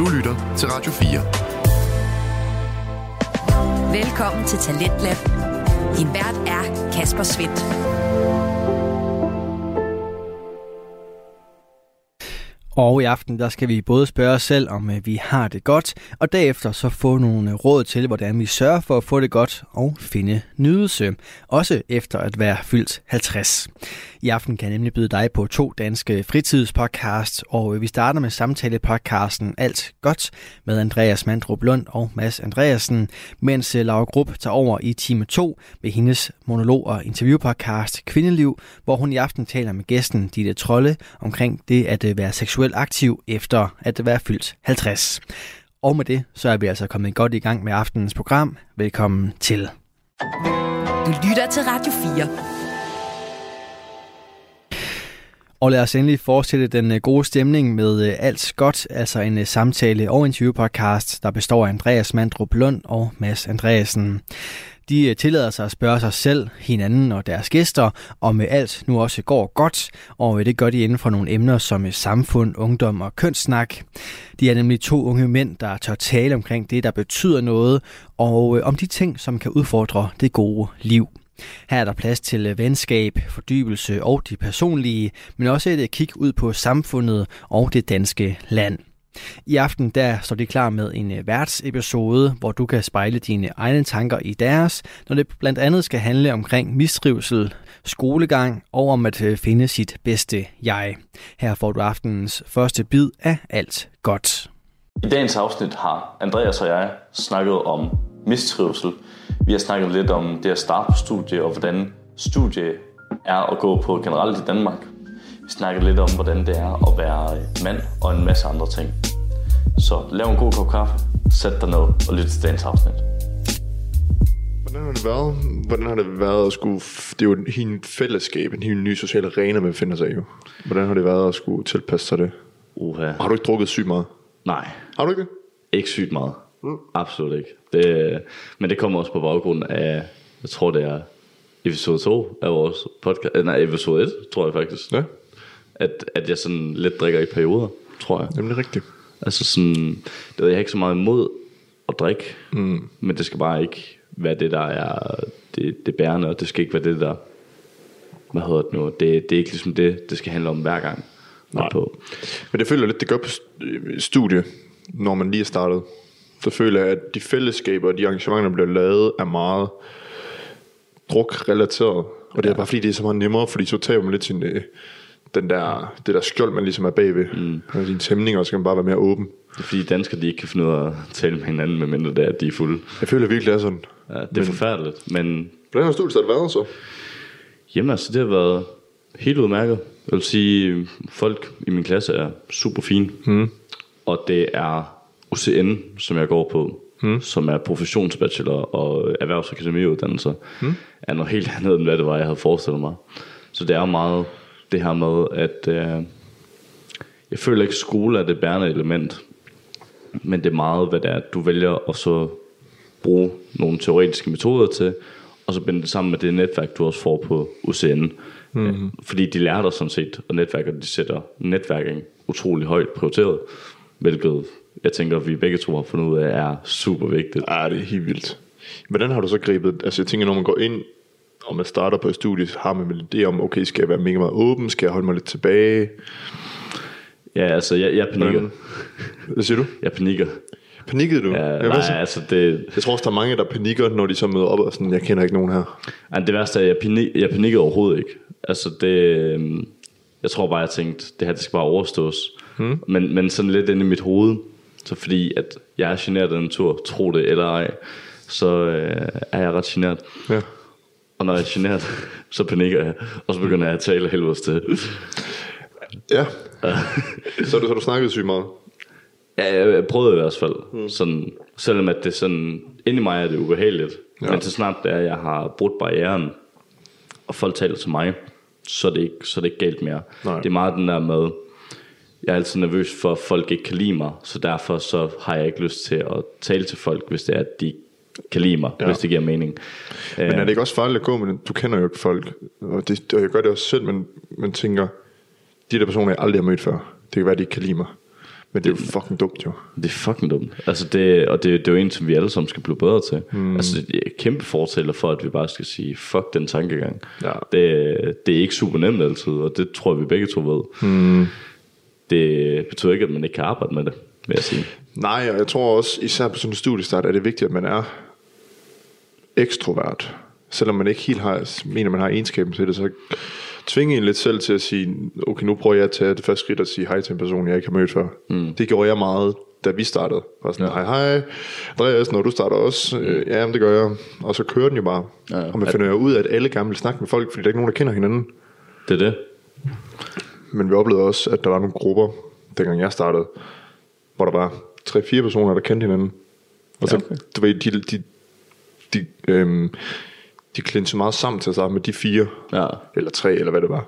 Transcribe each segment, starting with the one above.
Du lytter til Radio 4. Velkommen til Talentlab. Din vært er Kasper Svendt. Og i aften der skal vi både spørge os selv, om øh, vi har det godt, og derefter så få nogle øh, råd til, hvordan vi sørger for at få det godt og finde nydelse, også efter at være fyldt 50. I aften kan jeg nemlig byde dig på to danske fritidspodcasts, og øh, vi starter med samtalepodcasten Alt Godt med Andreas Mandrup Lund og Mads Andreasen, mens øh, Laura Grupp tager over i time 2 med hendes monolog- og interviewpodcast Kvindeliv, hvor hun i aften taler med gæsten Ditte Trolle omkring det at øh, være seksuelt aktiv efter at være fyldt 50. Og med det, så er vi altså kommet godt i gang med aftenens program. Velkommen til. Du lytter til Radio 4. Og lad os endelig fortsætte den øh, gode stemning med øh, Alt Godt, altså en øh, samtale- og interviewpodcast, der består af Andreas Mandrup Lund og Mads Andreasen. De tillader sig at spørge sig selv, hinanden og deres gæster, om alt nu også går godt, og det gør de inden for nogle emner som samfund, ungdom og kønssnak. De er nemlig to unge mænd, der tør tale omkring det, der betyder noget, og om de ting, som kan udfordre det gode liv. Her er der plads til øh, venskab, fordybelse og de personlige, men også et øh, kig ud på samfundet og det danske land. I aften der står de klar med en øh, værtsepisode, hvor du kan spejle dine egne tanker i deres, når det blandt andet skal handle omkring mistrivsel, skolegang og om at finde sit bedste jeg. Her får du aftenens første bid af alt godt. I dagens afsnit har Andreas og jeg snakket om mistrivsel. Vi har snakket lidt om det at starte på studie og hvordan studie er at gå på generelt i Danmark. Vi snakker lidt om, hvordan det er at være mand og en masse andre ting. Så lav en god kop kaffe, sæt dig ned og lyt til dagens afsnit. Hvordan har det været? Hvordan har det været at skulle... Det er jo en helt fællesskab, en helt ny social arena, man finder sig i. Jo. Hvordan har det været at skulle tilpasse sig det? Uha. Har du ikke drukket sygt meget? Nej, Har du ikke det? ikke sygt meget. Mm. Absolut ikke. Det, men det kommer også på baggrund af, jeg tror det er episode 2 af vores podcast. øh, Nej, episode 1, tror jeg faktisk. Ja, At, at jeg sådan lidt drikker i perioder, tror jeg. nemlig rigtigt. Altså sådan, det ved jeg ikke så meget imod at drikke, mm. men det skal bare ikke være det, der er det, det bærende, og det skal ikke være det, der, hvad hedder det nu, det, det er ikke ligesom det, det skal handle om hver gang. Nej. På. Men det føler lidt, det gør på st- studie, når man lige er startet. Så føler jeg, at de fællesskaber og de arrangementer, der bliver lavet, er meget druk-relateret. Og det er bare fordi, det er så meget nemmere, fordi så tager man lidt sin, øh, den der, det der skjold, man ligesom er bagved. Mm. Og dine tæmninger, så kan man bare være mere åben. Det er fordi danskere, de ikke kan finde ud af at tale med hinanden, medmindre det er, at de er fulde. Jeg føler virkelig, det er sådan. Ja, det er men, forfærdeligt, men Hvordan har studiet været så? Jamen altså, det har været helt udmærket. Jeg vil sige, folk i min klasse er super fine. Mm. Og det er UCN, som jeg går på, mm. som er professionsbachelor og erhvervsakademiuddannelser, mm. er noget helt andet, end hvad det var, jeg havde forestillet mig. Så det er meget det her med, at øh, jeg føler ikke, at skole er det bærende element, men det er meget, hvad det er, du vælger at så bruge nogle teoretiske metoder til, og så binde det sammen med det netværk, du også får på UCN. Mm-hmm. Fordi de lærer dig sådan set, og netværker, de sætter netværking utrolig højt prioriteret, hvilket jeg tænker, at vi begge to har fundet ud af, er super vigtigt. Ja, det er helt vildt. Hvordan har du så grebet, altså jeg tænker, når man går ind, og man starter på et studie, har man vel det om, okay, skal jeg være mega meget åben, skal jeg holde mig lidt tilbage? Ja, altså, jeg, jeg panikker. Hvad siger du? Jeg panikker. Panikkede du? Ja, hvad nej, så? altså det, Jeg tror også, der er mange, der panikker, når de så møder op og sådan, jeg kender ikke nogen her. altså det værste er, at jeg, panik, jeg panikkede overhovedet ikke. Altså det, øhm, jeg tror bare, jeg tænkte, det her det skal bare overstås. Hmm. Men, men sådan lidt inde i mit hoved, så fordi at jeg er generet af natur, tro det eller ej, så øh, er jeg ret generet. Ja. Og når jeg er generet, så panikker jeg, og så begynder jeg at tale helvedes til. Ja. så, har du, så har du snakket sygt meget. Ja, jeg, jeg prøvede i hvert fald. Mm. Sådan, selvom at det sådan, inde i mig er det ubehageligt. Ja. Ja. Men så snart det er, at jeg har brudt barrieren, og folk taler til mig, så er det ikke, så er det ikke galt mere. Nej. Det er meget den der med, jeg er altid nervøs for, at folk ikke kan lide mig, så derfor så har jeg ikke lyst til at tale til folk, hvis det er, at de kan lide mig, Ja. hvis det giver mening. Men er det ikke også farligt at gå med? Du kender jo ikke folk, og, det, og jeg gør det også selv, men man tænker, de der personer, jeg aldrig har mødt før, det kan være, de ikke kan lide mig. Men det er jo fucking dumt jo. Det er fucking dumt. Altså det, og det, det er jo en, som vi alle sammen skal blive bedre til. Mm. Altså det er kæmpe fortæller for, at vi bare skal sige, fuck den tankegang. Ja. Det, det er ikke super nemt altid, og det tror jeg, vi begge to ved. Mm. Det betyder ikke, at man ikke kan arbejde med det, vil jeg sige. Nej, og jeg tror også, især på sådan en studiestart, er det vigtigt, at man er ekstrovert. Selvom man ikke helt har, mener, man har egenskaben til det, så tvinge en lidt selv til at sige, okay, nu prøver jeg at tage det første skridt og sige hej til en person, jeg ikke har mødt før. Mm. Det gjorde jeg meget, da vi startede. Var sådan, ja. hej hej, Andreas, når du starter også, mm. øh, ja, det gør jeg. Og så kører den jo bare. Ja. Og man finder jo ud af, at alle gerne vil snakke med folk, fordi der er ikke nogen, der kender hinanden. Det er det. Men vi oplevede også, at der var nogle grupper, dengang jeg startede, hvor der var tre-fire personer, der kendte hinanden. Og så, ja, okay. du ved, de, de, de, øhm, de klinsede meget sammen til at starte med de fire, Ja. eller tre, eller hvad det var.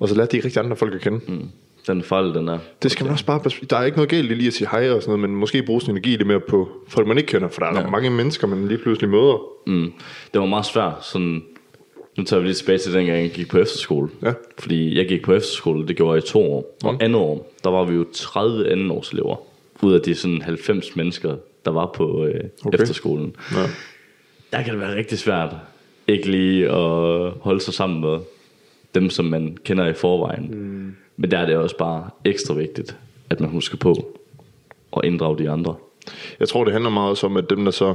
Og så lærte de ikke rigtig andre folk at kende. Mm. Den fejl, den er. Det skal man også bare Der er ikke noget galt i lige at sige hej og sådan noget, men måske bruge sin energi lidt mere på folk, man ikke kender, for der er ja. mange mennesker, man lige pludselig møder. Mm. Det var meget svært. Sådan, nu tager vi lige tilbage til dengang, jeg gik på efterskole. Ja. Fordi jeg gik på efterskole, det gjorde jeg i to år. Og andet år, der var vi jo 30 andenårselever. Ud af de sådan 90 mennesker, der var på øh, Okay. efterskolen. Ja. Der kan det være rigtig svært ikke lige at holde sig sammen med dem, som man kender i forvejen. Mm. Men der er det også bare ekstra vigtigt, at man husker på at inddrage de andre. Jeg tror, det handler meget også om, at dem, der så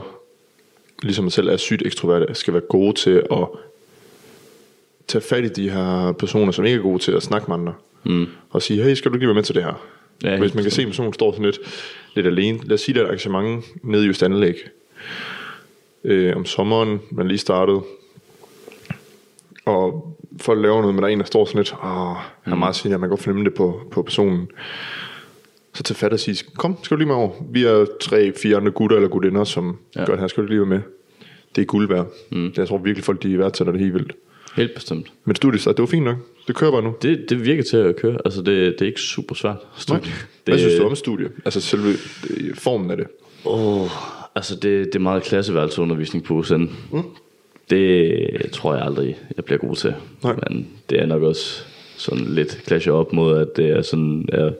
ligesom selv er sygt ekstroverte, skal være gode til at tage fat i de her personer, som ikke er gode til at snakke med andre. Mm. Og sige, hey, skal du ikke lige være med til det her? Ja, Hvis man kan se, at personen står sådan lidt, lidt alene. Lad os sige, der er et arrangement nede i Just Anlæg. Øh, om sommeren, man lige startede. Og folk laver noget, men der er en, der står sådan lidt, åh, han er meget siger, man kan godt fornemme det på, på personen. Så til fat og sige, kom, skal du lige med over? Vi er tre, fire andre gutter eller gutinder, som ja. gør det her. Skal du lige være med? Det er guld værd. Mm. Jeg tror virkelig, folk de værdsætter det helt vildt. Helt bestemt. Men studiet, så det var fint nok. Det kører bare nu. Det, det virker til at køre. Altså, det, det er ikke super svært. studie. Nej. Det, Hvad synes du om studie? Altså selve øh, formen af det. Åh, altså det, det er meget klasseværelseundervisning på USN. Mm. Det tror jeg aldrig, jeg bliver god til. Nej. Men det er nok også sådan lidt clasher op mod, at det er sådan, er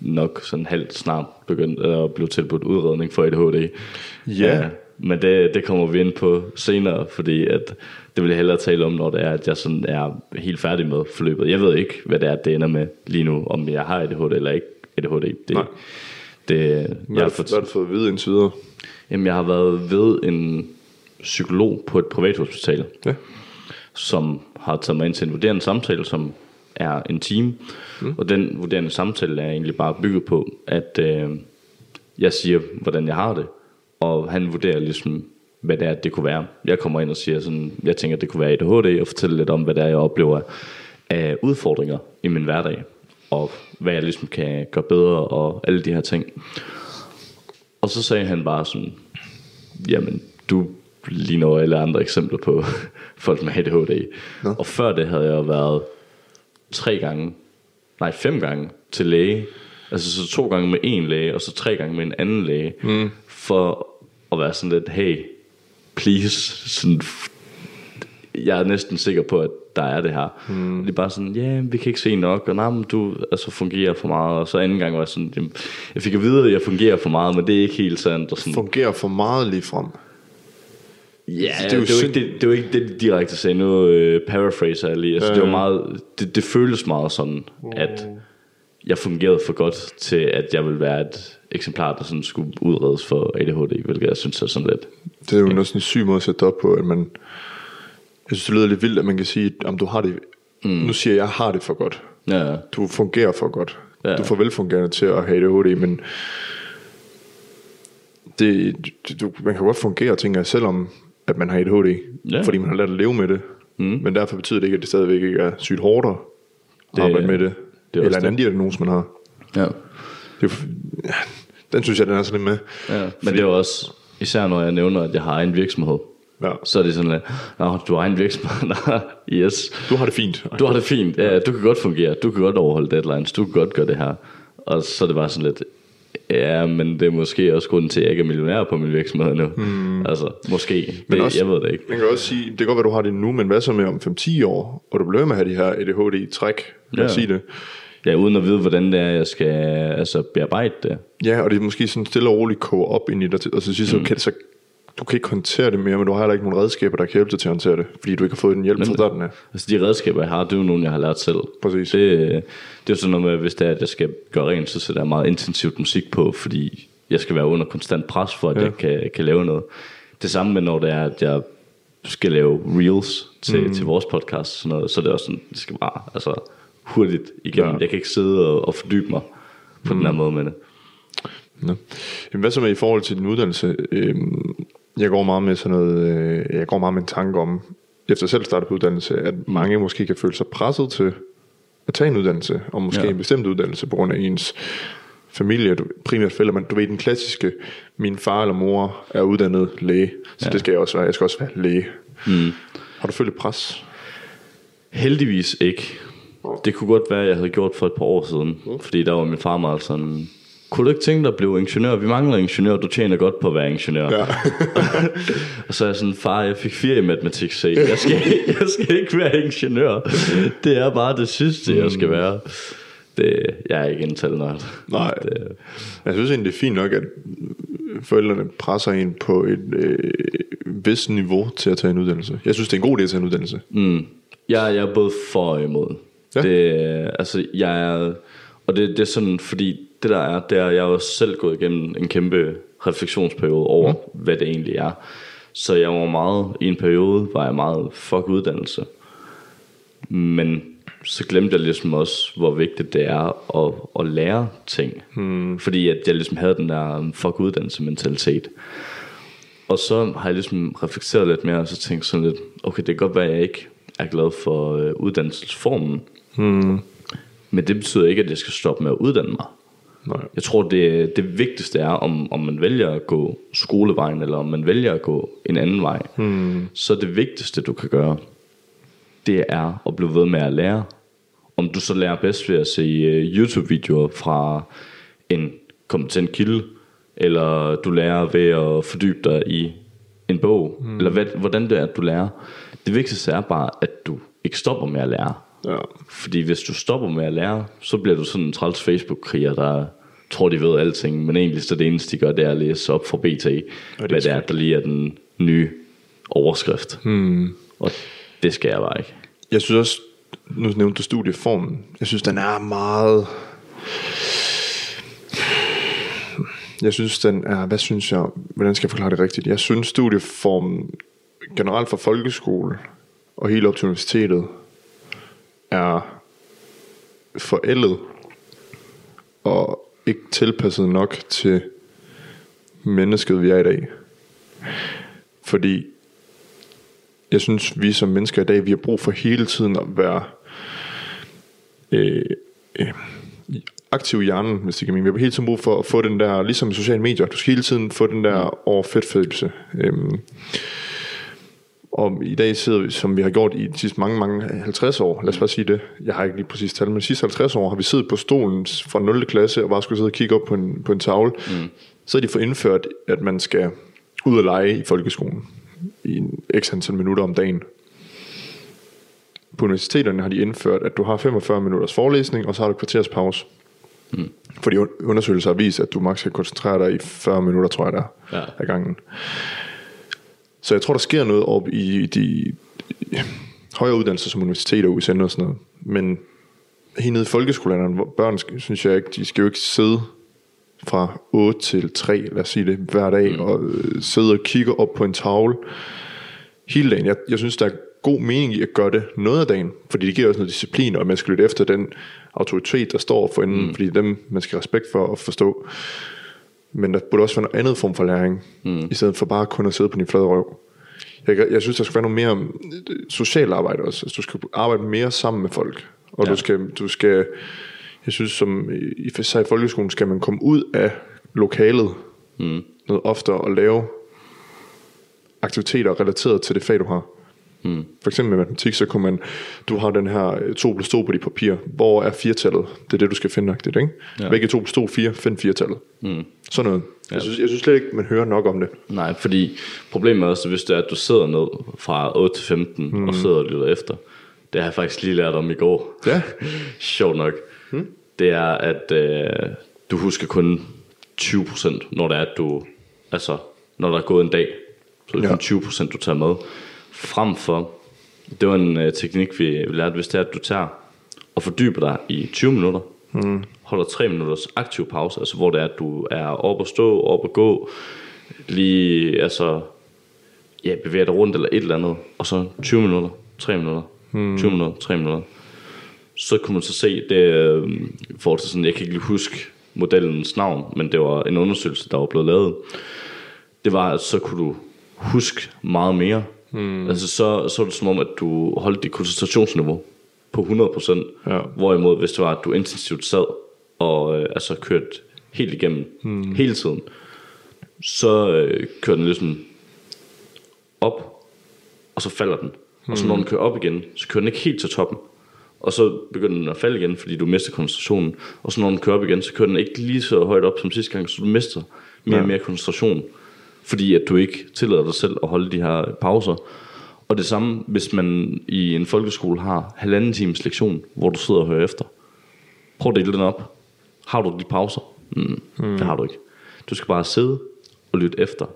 nok sådan halvt snart begyndt at blive tilbudt udredning for ADHD. Ja. men det, det kommer vi ind på senere, fordi at det vil jeg hellere tale om, når det er, at jeg sådan er helt færdig med forløbet. Jeg ved ikke, hvad det er, det ender med lige nu, om jeg har ADHD eller ikke ADHD. Det, Nej. det, Hvad, jeg har fået, hvad har du fået at vide indtil videre? Jamen, jeg har været ved en psykolog på et privathospital, Ja. som har taget mig ind til en vurderende samtale, som er en time. Mm. Og den vurderende samtale er egentlig bare bygget på, at øh, jeg siger, hvordan jeg har det. Og han vurderer ligesom, hvad det er, det kunne være. Jeg kommer ind og siger sådan, jeg tænker, det kunne være ADHD, og fortæller lidt om, hvad det er, jeg oplever af udfordringer i min hverdag. Og hvad jeg ligesom kan gøre bedre, og alle de her ting. Og så sagde han bare sådan, jamen, du ligner alle andre eksempler på folk med ADHD. Nå. Og før det havde jeg været tre gange, nej fem gange til læge. Altså så to gange med en læge, og så tre gange med en anden læge. Mm. For at være sådan lidt, hey, please, sådan, jeg er næsten sikker på, at der er det her. Mm. Det er bare sådan, ja, vi kan ikke se nok, og nej, men du altså, fungerer for meget. Og så anden gang var jeg sådan, jamen, jeg fik at vide, at jeg fungerer for meget, men det er ikke helt sandt. Og sådan, Fungerer for meget lige frem. Ja, det er jo det, var ikke, det, det var ikke det, de direkte sagde. Nu øh, paraphraser jeg lige. Altså, Ja, det var meget, det, det føles meget sådan, at jeg fungerede for godt til, at jeg ville være et eksemplar, der sådan skulle udredes for ADHD, hvilket jeg synes er sådan lidt. Det er jo noget sådan en syg måde at sætte op på, at man... Jeg synes, det lyder lidt vildt, at man kan sige, om du har det... Mm. Nu siger jeg, jeg har det for godt. Ja, ja. Du fungerer for godt. Ja. Ja. Du får velfungerende til at have ADHD, men det, du, man kan godt fungere, tænker jeg, selvom at man har ADHD, Ja. ja. fordi man har lært at leve med det. Mm. Men derfor betyder det ikke, at det stadigvæk ikke er sygt hårdt at arbejde med det. Det er eller en anden diagnose, man har. ja. Det ja, den synes jeg, den er sådan lidt med. ja. Men det er også, især når jeg nævner, at jeg har en virksomhed, Ja. så er det sådan lidt, Nå, du har en virksomhed, yes. Du har det fint. Du har det fint, ja, du kan godt fungere, du kan godt overholde deadlines, du kan godt gøre det her. Og så er det bare sådan lidt, ja, men det er måske også grunden til, at jeg ikke er millionær på min virksomhed nu. Mm. Altså, måske, Men det, også- jeg ved det ikke. Man kan også sige, det kan godt være, du har det nu, men hvad så med om 5-10 år, og du bliver med at have de her ADHD-træk, lad Ja. sige det. Ja, uden at vide, hvordan det er, jeg skal altså, bearbejde det. Ja, og det er måske sådan stille og roligt koge op ind i dig, og så siger så, Mm. kan så du kan ikke håndtere det mere, men du har heller ikke nogen redskaber, der kan hjælpe dig til at håndtere det, fordi du ikke har fået den hjælp fra starten af. Altså de redskaber, jeg har, det er jo nogle, jeg har lært selv. Præcis. Det, det er jo sådan noget med, hvis det er, at jeg skal gøre rent, så sætter jeg meget intensivt musik på, fordi jeg skal være under konstant pres for, at Ja. jeg kan, kan lave noget. Det samme med, når det er, at jeg skal lave reels til, mm. til vores podcast, sådan noget, så er det også sådan, det skal bare altså, hurtigt igennem. Ja. Ja. Jeg kan ikke sidde og, og fordybe mig på mm. den her måde med det. Nå. Jamen, hvad så med i forhold til din uddannelse? Øhm, jeg går meget med sådan noget, øh, jeg går meget med en tanke om, efter selv startede på uddannelse, at mange måske kan føle sig presset til at tage en uddannelse, og måske ja. Ja. en bestemt uddannelse på grund af ens familie, du, primært forældre, men du ved den klassiske, min far eller mor er uddannet læge, så ja. Ja. det skal jeg også være, jeg skal også være læge. Mm. Har du følt pres? Heldigvis ikke. Det kunne godt være, at jeg havde gjort for et par år siden. Fordi der var min far meget sådan... Kunne du ikke tænke dig at blive ingeniør? Vi mangler ingeniør, du tjener godt på at være ingeniør. Ja. og så er jeg sådan, far, jeg fik fire i matematik C. Jeg skal, jeg skal ikke være ingeniør. Det er bare det sidste, jeg skal være. Det, jeg er ikke en talnørd. Nej. Det, Jeg synes egentlig, det er fint nok, at forældrene presser en på et øh, vist niveau til at tage en uddannelse. Jeg synes, det er en god idé at tage en uddannelse. Mm. Jeg, jeg er både for og imod. Ja. Det, altså, jeg er, og det, det er sådan, fordi det der er, det er, jeg har også selv gået igennem en kæmpe refleksionsperiode over, mm. hvad det egentlig er. Så jeg var meget, i en periode, var jeg meget fuck uddannelse. Men så glemte jeg ligesom også, hvor vigtigt det er at, at lære ting. Hmm. Fordi at jeg ligesom havde den der um, fuck uddannelse mentalitet. Og så har jeg ligesom reflekteret lidt mere, og så tænkt sådan lidt, okay, det kan godt være, at jeg ikke er glad for øh, uddannelsesformen. Hmm. Men det betyder ikke, at jeg skal stoppe med at uddanne mig. Nej. Jeg tror, det, det vigtigste er, om, om man vælger at gå skolevejen, eller om man vælger at gå en anden vej. Hmm. Så det vigtigste, du kan gøre, det er at blive ved med at lære. Om du så lærer bedst ved at se øh, YouTube-videoer fra en kompetent kilde, eller du lærer ved at fordybe dig i en bog, mm. eller hvad, hvordan det er, at du lærer. Det vigtigste er bare, at du ikke stopper med at lære. Ja. Fordi hvis du stopper med at lære, så bliver du sådan en træls Facebook-kriger, der tror, de ved alting, men egentlig så det eneste, de gør, det er at læse op fra BT, er hvad det er, der lige er den nye overskrift. Hmm. Og det skal jeg bare ikke. Jeg synes også, nu nævnte du studieformen, jeg synes, den er meget... Jeg synes, den er, hvad synes jeg, hvordan skal jeg forklare det rigtigt? Jeg synes, studieformen generelt for folkeskole og helt op til universitetet er forældet og ikke tilpasset nok til mennesket, vi er i dag. Fordi jeg synes, vi som mennesker i dag, vi har brug for hele tiden at være øh, øh, aktiv i hjernen, hvis det kan mene. Vi har hele tiden brug for at få den der, ligesom i sociale medier, du skal hele tiden få den der overfedtfølelse. Øh, og i dag sidder vi, som vi har gjort i de sidste mange, mange 50 år, lad os bare sige det, jeg har ikke lige præcis tal, men de sidste 50 år har vi siddet på stolen fra 0. klasse og bare skulle sidde og kigge op på en, på en tavle. Mm. Så har de fået indført, at man skal ud og lege i folkeskolen i en x antal minutter om dagen. På universiteterne har de indført, at du har 45 minutters forelæsning, og så har du et kvarters pause. Mm. Fordi un- undersøgelser har vist, at du maks kan koncentrere dig i 40 minutter, tror jeg der Ja. af gangen. Så jeg tror, der sker noget op i de højere uddannelser som universiteter, USN og sådan noget. Men helt nede i folkeskolerne, hvor børn, synes jeg ikke, de skal jo ikke sidde fra 8 til 3, lad os sige det, hver dag, mm. og øh, sidde og kigge op på en tavle hele dagen. Jeg, jeg synes, der er god mening i at gøre det noget af dagen, fordi det giver også noget disciplin, og man skal lytte efter den autoritet, der står for enden, mm. fordi dem, man skal respekt for at forstå. Men der burde også være noget andet form for læring, mm. i stedet for bare kun at sidde på din flade røv. Jeg, jeg synes, der skal være noget mere øh, socialt arbejde også. Altså, du skal arbejde mere sammen med folk. Og ja. Du, skal, du skal, jeg synes, som i, i, i folkeskolen skal man komme ud af lokalet mm. noget oftere og lave aktiviteter relateret til det fag, du har. Mm. For eksempel med matematik, så kunne man, du har den her øh, 2 plus 2 på dit papir. Hvor er firtallet? Det er det, du skal finde ikke? Ja. Ja. Hvilke 2 plus 2, 4, find firtallet. Mm. Sådan noget. Ja. Jeg, synes, jeg synes slet ikke, man hører nok om det. Nej, fordi problemet er også, hvis det er, at du sidder ned fra 8 til 15 mm. og sidder og lytter efter. Det har jeg faktisk lige lært om i går. Ja. Sjovt nok. hmm? det er, at øh, du husker kun 20%, når det er, at du, altså, når der er gået en dag, så er det Ja. kun 20% du tager med. Frem for, det var en øh, teknik, vi, lærte, hvis det er, at du tager og fordyber dig i 20 minutter, mm. holder 3 minutters aktiv pause, altså hvor det er, at du er oppe at stå, oppe at gå, lige, altså, ja, bevæger dig rundt eller et eller andet, og så 20 minutter, 3 minutter, mm. 20 minutter, 3 minutter. Så kunne man så se, det øh, forhold til sådan, jeg kan ikke lige huske modellens navn, men det var en undersøgelse, der var blevet lavet. Det var, at så kunne du huske meget mere. Mm. Altså så, så er det som om, at du holdt dit koncentrationsniveau på 100%. Ja. Hvorimod, hvis det var, at du intensivt sad og øh, altså kørte helt igennem mm. hele tiden, så øh, kører den ligesom op, og så falder den. Og så når den kører op igen, så kører den ikke helt til toppen. Og så begynder den at falde igen, fordi du mister koncentrationen. Og så når den kører op igen, så kører den ikke lige så højt op som sidste gang, så du mister mere og mere koncentration. Fordi at du ikke tillader dig selv at holde de her pauser. Og det samme, hvis man i en folkeskole har halvanden times lektion, hvor du sidder og hører efter. Prøv at dele den op. Har du de pauser? Mm, mm. Det har du ikke. Du skal bare sidde og lytte efter.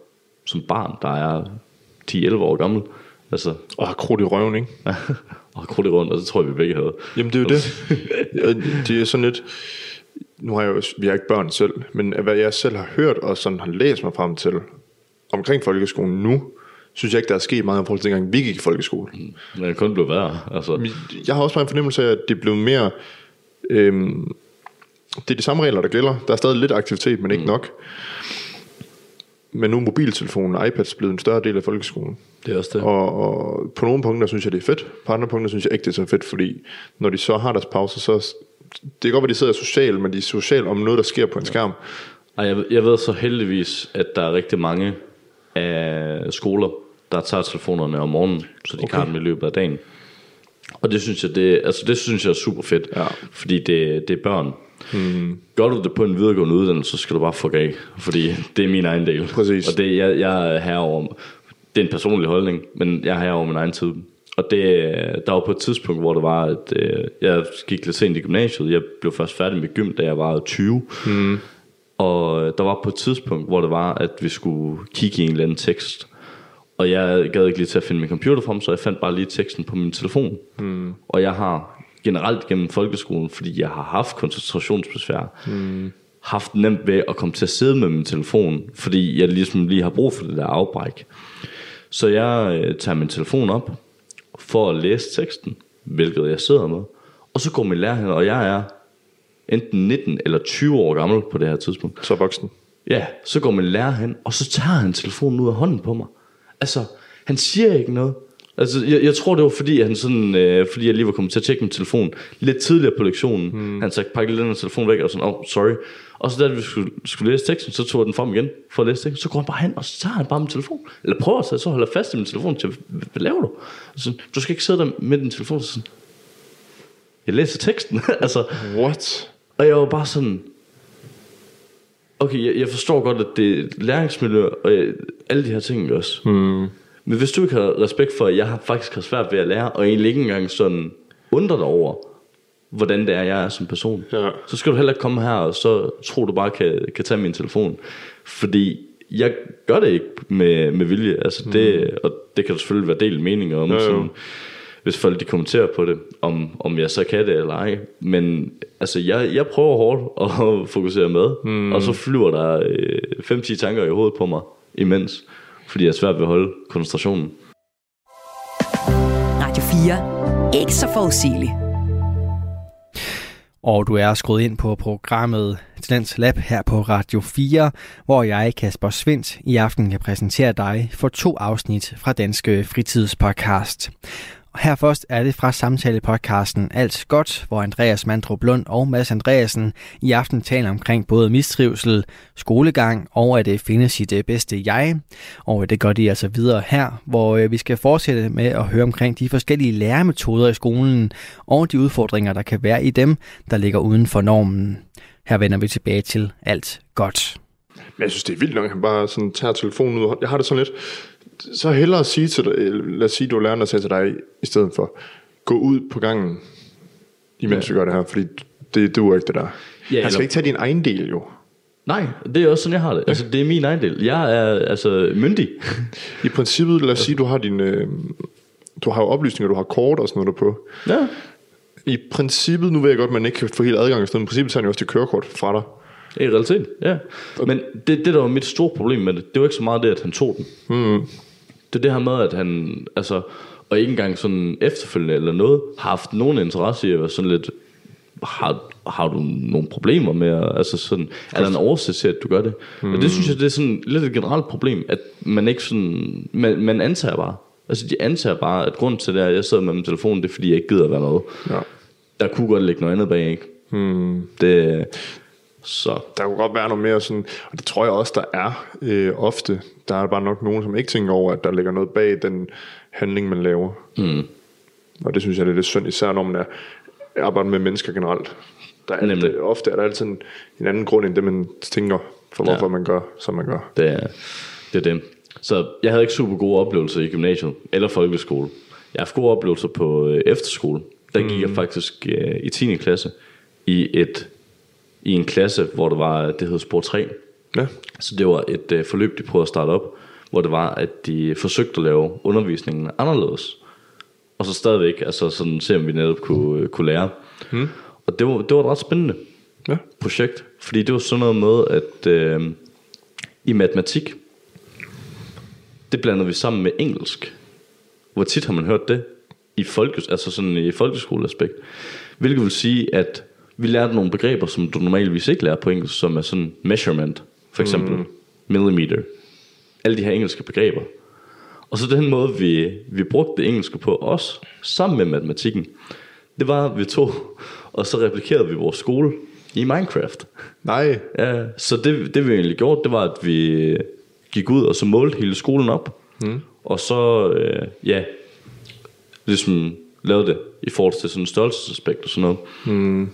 Som barn, der er 10-11 år gammel. Altså, Og har krudt i røven, ikke? og krudt i rundt, og det tror jeg, vi begge havde. Jamen det er jo det. Det er sådan lidt... Nu har jeg jo, vi har ikke børn selv, men hvad jeg selv har hørt og sådan har læst mig frem til omkring folkeskolen nu, synes jeg ikke, der er sket meget i forhold til dengang vi gik i folkeskole. Men det kun blev værre. Altså, Jeg har også bare en fornemmelse af, at det er blevet mere... Øhm, det er de samme regler, der gælder. Der er stadig lidt aktivitet, men ikke mm. nok. Men nu er mobiltelefonen og iPads blevet en større del af folkeskolen. det er også det. Og, og på nogle punkter synes jeg, det er fedt. På andre punkter synes jeg ikke, det er så fedt, fordi når de så har deres pauser, så... Det kan godt være, de sidder socialt, men de er socialt om noget, der sker på en skærm. Ej, jeg, jeg ved så heldigvis, at der er rigtig mange af skoler, der tager telefonerne om morgenen, så de okay. kan dem i løbet af dagen. Og det synes jeg, det, altså det synes jeg er super fedt, Ja. fordi det, det er børn. Hmm. Gør du det på en videregående uddannelse, så skal du bare fuck af, fordi det er min egen del. Præcis. Og det, jeg, jeg er herover, det er en personlig holdning, men jeg er herover min egen tid. Og det, der var på et tidspunkt, hvor det var, at øh, jeg gik lidt sent i gymnasiet. Jeg blev først færdig med gym, da jeg var 20. Hmm. Og der var på et tidspunkt, hvor det var, at vi skulle kigge i en eller anden tekst. Og jeg gad ikke lige til at finde min computer frem, så jeg fandt bare lige teksten på min telefon. Mm. Og jeg har generelt gennem folkeskolen, fordi jeg har haft koncentrationsbesvær, mm. haft nemt ved at komme til at sidde med min telefon, fordi jeg ligesom lige har brug for det der afbræk. Så jeg øh, tager min telefon op for at læse teksten, hvilket jeg sidder med. Og så går min lærer hen, og jeg er enten 19 eller 20 år gammel på det her tidspunkt. Så voksen. Ja, så går min lærer hen, og så tager han telefonen ud af hånden på mig. Altså, han siger ikke noget. Altså, jeg, jeg tror, det var fordi, han sådan, øh, fordi jeg lige var kommet til at tjekke min telefon lidt tidligere på lektionen. Hmm. Han sagde, pakke den her telefon væk, og sådan, oh, sorry. Og så da vi skulle, skulle læse teksten, så tog jeg den frem igen for at læse teksten. Så går han bare hen, og så tager han bare min telefon. Eller prøver at tage, så holder fast i min telefon til, hvad, laver du? Så, du skal ikke sidde der med din telefon. Så sådan, jeg læser teksten. altså, What? Og jeg var bare sådan, okay, jeg, jeg forstår godt, at det er læringsmiljø, og jeg, alle de her ting også. Mm. Men hvis du ikke har respekt for, at jeg har faktisk har svært ved at lære, og egentlig ikke engang sådan undrer dig over, hvordan det er, jeg er som person, Ja. så skal du heller ikke komme her, og så tror du bare kan, kan tage min telefon. Fordi jeg gør det ikke med, med vilje. Altså det, og det kan der selvfølgelig være del meninger om. jo. Sådan, hvis folk de kommenterer på det, om, om jeg så kan det eller ej. Men altså, jeg, jeg prøver hårdt at fokusere med, mm. og så flyver der øh, 5-10 tanker i hovedet på mig imens, fordi jeg er svært ved at holde koncentrationen. Radio 4. Ikke så forudsigeligt. Og du er skruet ind på programmet Talents Lab her på Radio 4, hvor jeg, Kasper Svendt, i aften kan præsentere dig for to afsnit fra Danske Fritidspodcast. Her først er det fra samtalepodcasten Alt Godt, hvor Andreas Mandrup Lund og Mads Andreasen i aften taler omkring både mistrivsel, skolegang og at det finde sit øh, bedste jeg. Og øh, det gør de altså videre her, hvor vi skal fortsætte med at høre omkring de forskellige læremetoder i skolen og de udfordringer, der kan være i dem, der ligger uden for normen. Her vender vi tilbage til Alt Godt. Men jeg synes, det er vildt nok, at han bare sådan tager telefonen ud. Jeg har det sådan lidt, så hellere sige til dig, lad os sige, du er læreren, der siger til dig, i stedet for, gå ud på gangen, imens ja. vi gør det her, fordi det duer ikke det der. Ja, Han skal eller- ikke tage din egen del jo. Nej, det er også sådan, jeg har det. Altså, det er min egen del. Jeg er altså myndig. I princippet, lad os sige, du har din... Øh, du har jo oplysninger, du har kort og sådan noget derpå. ja. I princippet, nu ved jeg godt, at man ikke kan få helt adgang, men i princippet tager han jo også dit kørekort fra dig. I realiteten, ja. Men det, det, der var mit store problem med det, det var ikke så meget det, at han tog den. Mm. Det er det her med, at han, altså, og ikke engang sådan efterfølgende eller noget, har haft nogen interesse i at være sådan lidt, har, har du nogle problemer med, at- altså sådan, er der en årsag til, at du gør det? Mm. Og det synes jeg, det er sådan lidt et generelt problem, at man ikke sådan, man, man antager bare, altså de antager bare, at grund til det er, at jeg sidder med min telefon, det er fordi, jeg ikke gider at være noget. Ja. Der kunne godt ligge noget andet bag, ikke? Mm. Det, så, Der kunne godt være noget mere sådan, og det tror jeg også, der er øh, ofte. Der er bare nok nogen, som ikke tænker over, at der ligger noget bag den handling, man laver. Mm. Og det synes jeg, det er lidt synd, især når man er, arbejder med mennesker generelt. Der er altid, ofte er der altid en, en anden grund, end det man tænker, for hvorfor Ja. man gør, som man gør. Det er, det er det. Så jeg havde ikke super gode oplevelser i gymnasiet eller folkeskole. Jeg har haft gode oplevelser på øh, efterskole. Der gik jeg faktisk øh, i 10. klasse i et i en klasse, hvor det var, det hed Sport 3. Ja. Så det var et øh, forløb, de prøvede at starte op, hvor det var, at de forsøgte at lave undervisningen anderledes. Og så stadigvæk, altså sådan se om vi netop kunne, øh, kunne lære. Mm. Og det var, det var et ret spændende Ja. projekt, fordi det var sådan noget med, at øh, i matematik, det blandede vi sammen med engelsk. Hvor tit har man hørt det i, folkes, altså sådan i folkeskoleaspekt. Hvilket vil sige, at vi lærte nogle begreber, som du normalvis ikke lærer på engelsk, som er sådan measurement, for eksempel mm. millimeter. Alle de her engelske begreber. Og så den måde, vi, vi brugte det engelske på os, sammen med matematikken, det var, at vi tog, og så replikerede vi vores skole i Minecraft. Nej, Ja, så det, det vi egentlig gjorde, det var, at vi gik ud og så målte hele skolen op. Mm. Og så, øh, ja, ligesom lavede det i forhold til sådan en størrelsesaspekt og sådan noget. Mm.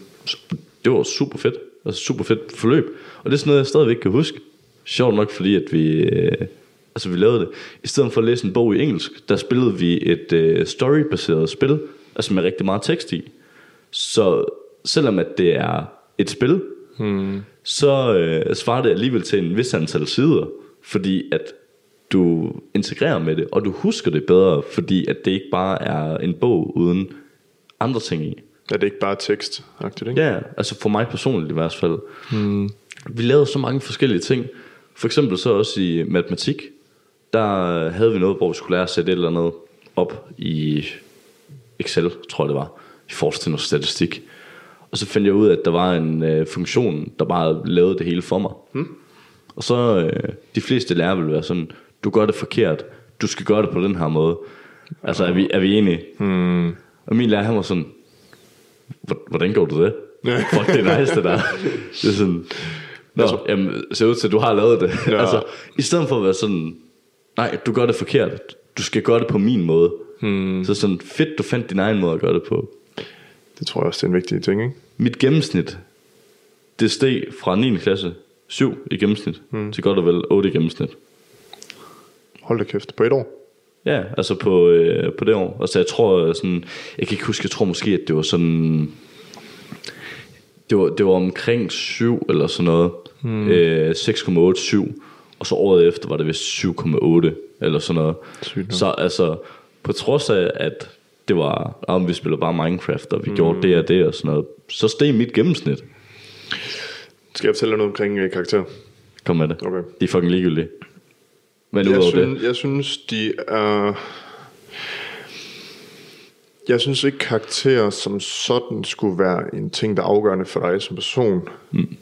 Det var super fedt. Altså super fedt forløb. Og det er sådan noget, jeg stadigvæk kan huske. Sjovt nok, fordi at vi, øh, altså vi lavede det. I stedet for at læse en bog i engelsk, der spillede vi et øh, storybaseret spil, altså med rigtig meget tekst i. Så selvom at det er et spil, hmm. så øh, svarer det alligevel til en vis antal sider, fordi at du integrerer med det, og du husker det bedre, fordi at det ikke bare er en bog uden andre ting i. er det ikke bare tekst ikke? Ja, altså for mig personligt i hvert fald. Mm. Vi lavede så mange forskellige ting. For eksempel så også i matematik, der havde vi noget, hvor vi skulle lære at sætte et eller andet op i Excel, tror jeg det var, i forhold til noget statistik. Og så fandt jeg ud af, at der var en øh, funktion, der bare lavede det hele for mig. Mm. Og så øh, de fleste lærer vil være sådan, du gør det forkert, du skal gøre det på den her måde. Altså er vi, er vi enige? Mm. Og min lærer han var sådan, "Hvor- hvordan går du det? Fuck, det er nice det der. Det er sådan, Nå, altså, jamen, ser ud til, at du har lavet det. Ja. altså, I stedet for at være sådan, nej, du gør det forkert. Du skal gøre det på min måde. Hmm. Så sådan, fedt, du fandt din egen måde at gøre det på. Det tror jeg også, det er en vigtig ting, ikke? Mit gennemsnit, det steg fra 9. klasse 7 i gennemsnit, hmm. til godt og vel 8 i gennemsnit. Hold da kæft, på et år. Ja, altså på, øh, på det år. Altså jeg tror sådan, jeg kan ikke huske, jeg tror måske, at det var sådan, det var, det var omkring 7 eller sådan noget. Hmm. Øh, 6,87. Og så året efter var det vist 7,8 eller sådan noget. Sygt. Så altså, på trods af, at det var, om vi spiller bare Minecraft, og vi mm. gjorde det og det og sådan noget, så steg mit gennemsnit. Skal jeg fortælle dig noget omkring øh, karakter? Kom med det. Okay. De er fucking ligegyldige. Men Jeg synes, det, jeg synes, de er... Jeg synes ikke, karakterer som sådan skulle være en ting, der er afgørende for dig som person. Mm.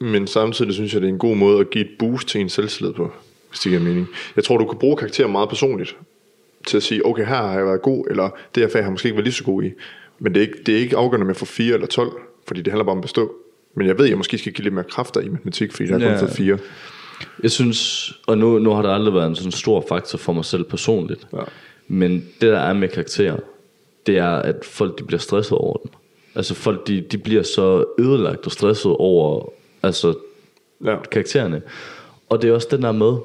Men samtidig synes jeg, det er en god måde at give et boost til en selvtillid på, hvis det giver mening. Jeg tror, du kan bruge karakterer meget personligt til at sige, okay, her har jeg været god, eller det her fag har jeg måske ikke været lige så god i. Men det er ikke, det er ikke afgørende med at få 4 eller 12, fordi det handler bare om at bestå. Men jeg ved, at jeg måske skal give lidt mere kræfter i matematik, fordi jeg har kun Ja. fået 4. Jeg synes, og nu, nu har der aldrig været en sådan stor faktor for mig selv personligt. Ja. Men det der er med karakterer, det er, at folk de bliver stresset over den. Altså folk de, de bliver så ødelagt og stresset over altså, Ja. karaktererne. Og det er også den der med,